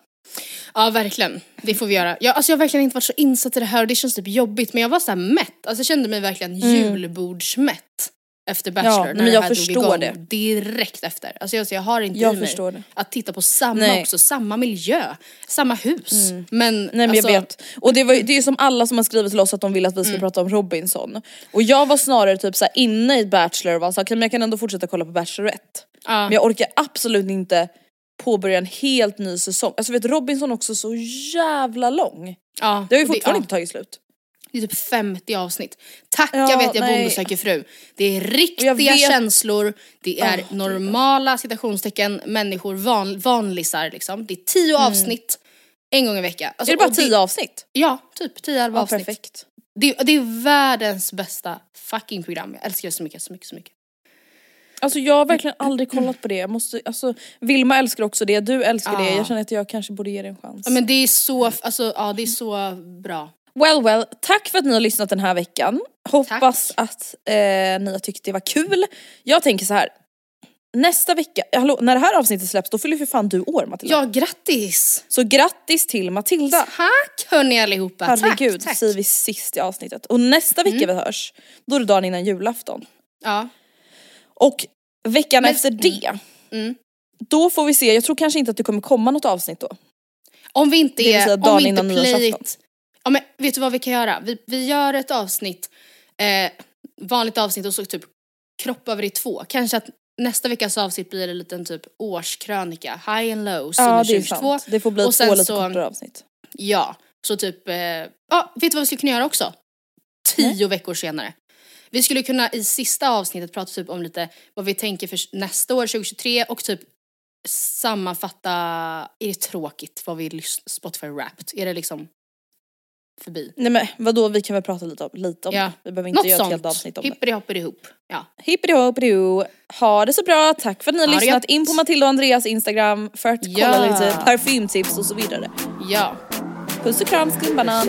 Ja verkligen, det får vi göra. Jag, alltså, jag har verkligen inte varit så insatt i det här och det känns typ jobbigt men jag var så här mätt, alltså jag kände mig verkligen julbordsmätt efter Bachelor Mm. nej, när men det jag här drog förstår igång det. direkt efter. Alltså jag, så jag har inte Jag i mig det. att titta på samma Nej. också, samma miljö, samma hus. Men, Nej men alltså, jag vet. Och det, var, det är som alla som har skrivit till oss att de vill att vi ska prata om Robinson. Och jag var snarare typ så inne i Bachelor och var så här, "Okej, men jag kan ändå fortsätta kolla på Bachelorette. Ja. Men jag orkar absolut inte påbörja en helt ny säsong. Alltså vet Robinson också så jävla lång. ja, Det har ju fortfarande ja, inte tagit slut. Det är typ 50 avsnitt. Tack Ja, vet jag nej. Bonde söker fru. Det är riktiga vet- känslor, det är Åh, normala citationstecken, människor, van, vanlisar liksom. Det är tio Mm. avsnitt, En gång i veckan. Alltså, är det bara och tio avsnitt? Ja, typ 10-11 Ja, avsnitt. perfekt. Det, det är världens bästa fucking program. Jag älskar det så mycket, så mycket, så mycket. Alltså jag har verkligen aldrig kollat på det. Jag måste, alltså, Vilma älskar också det, du älskar det. Ja. Jag känner att jag kanske borde ge det en chans. Ja, men det är så, alltså, ja, det är så bra. Well well, tack för att ni har lyssnat den här veckan. Hoppas att eh, ni har tyckt det var kul. Jag tänker så här. Nästa vecka, hallå, när det här avsnittet släpps då fyller för fan du år Matilda. Ja, grattis! Så grattis till Matilda. Tack hörni allihopa. Herregud, tack, tack. säger vi sist i avsnittet. Och nästa vecka vi hörs, då är det dagen innan julafton. Ja. Och veckan Men- efter det, Mm. då får vi se, jag tror kanske inte att det kommer komma något avsnitt då. Om vi inte är, säga om vi inte innan play nyårsafton. it. Ja men vet du vad vi kan göra? Vi, vi gör ett avsnitt, eh, vanligt avsnitt och så typ kroppar vi det i två. Kanske att nästa veckas avsnitt blir en liten typ årskrönika, high and lows Ja under det är 2022. sant. Det får bli Och två lite så- kortare avsnitt. Ja, så typ, eh, ja vet du vad vi skulle kunna göra också? Tio veckor senare. Vi skulle kunna i sista avsnittet prata typ om lite vad vi tänker för nästa år, 2023 och typ sammanfatta, är det tråkigt vad vi Spotify Wrapped? Är det liksom förbi? Nej men vadå, vi kan väl prata lite om, lite om Ja. det. Vi behöver inte Något göra ett helt sånt. avsnitt om det. Hippity-hoppity-hoop. Ja. Hippity-hoppity-hoo. Ha det så bra, tack för att ni har Ha lyssnat. gött. In på Matilda och Andreas Instagram för att Ja. kolla lite parfymtips och så vidare. ja. Puss och kram skumbanan.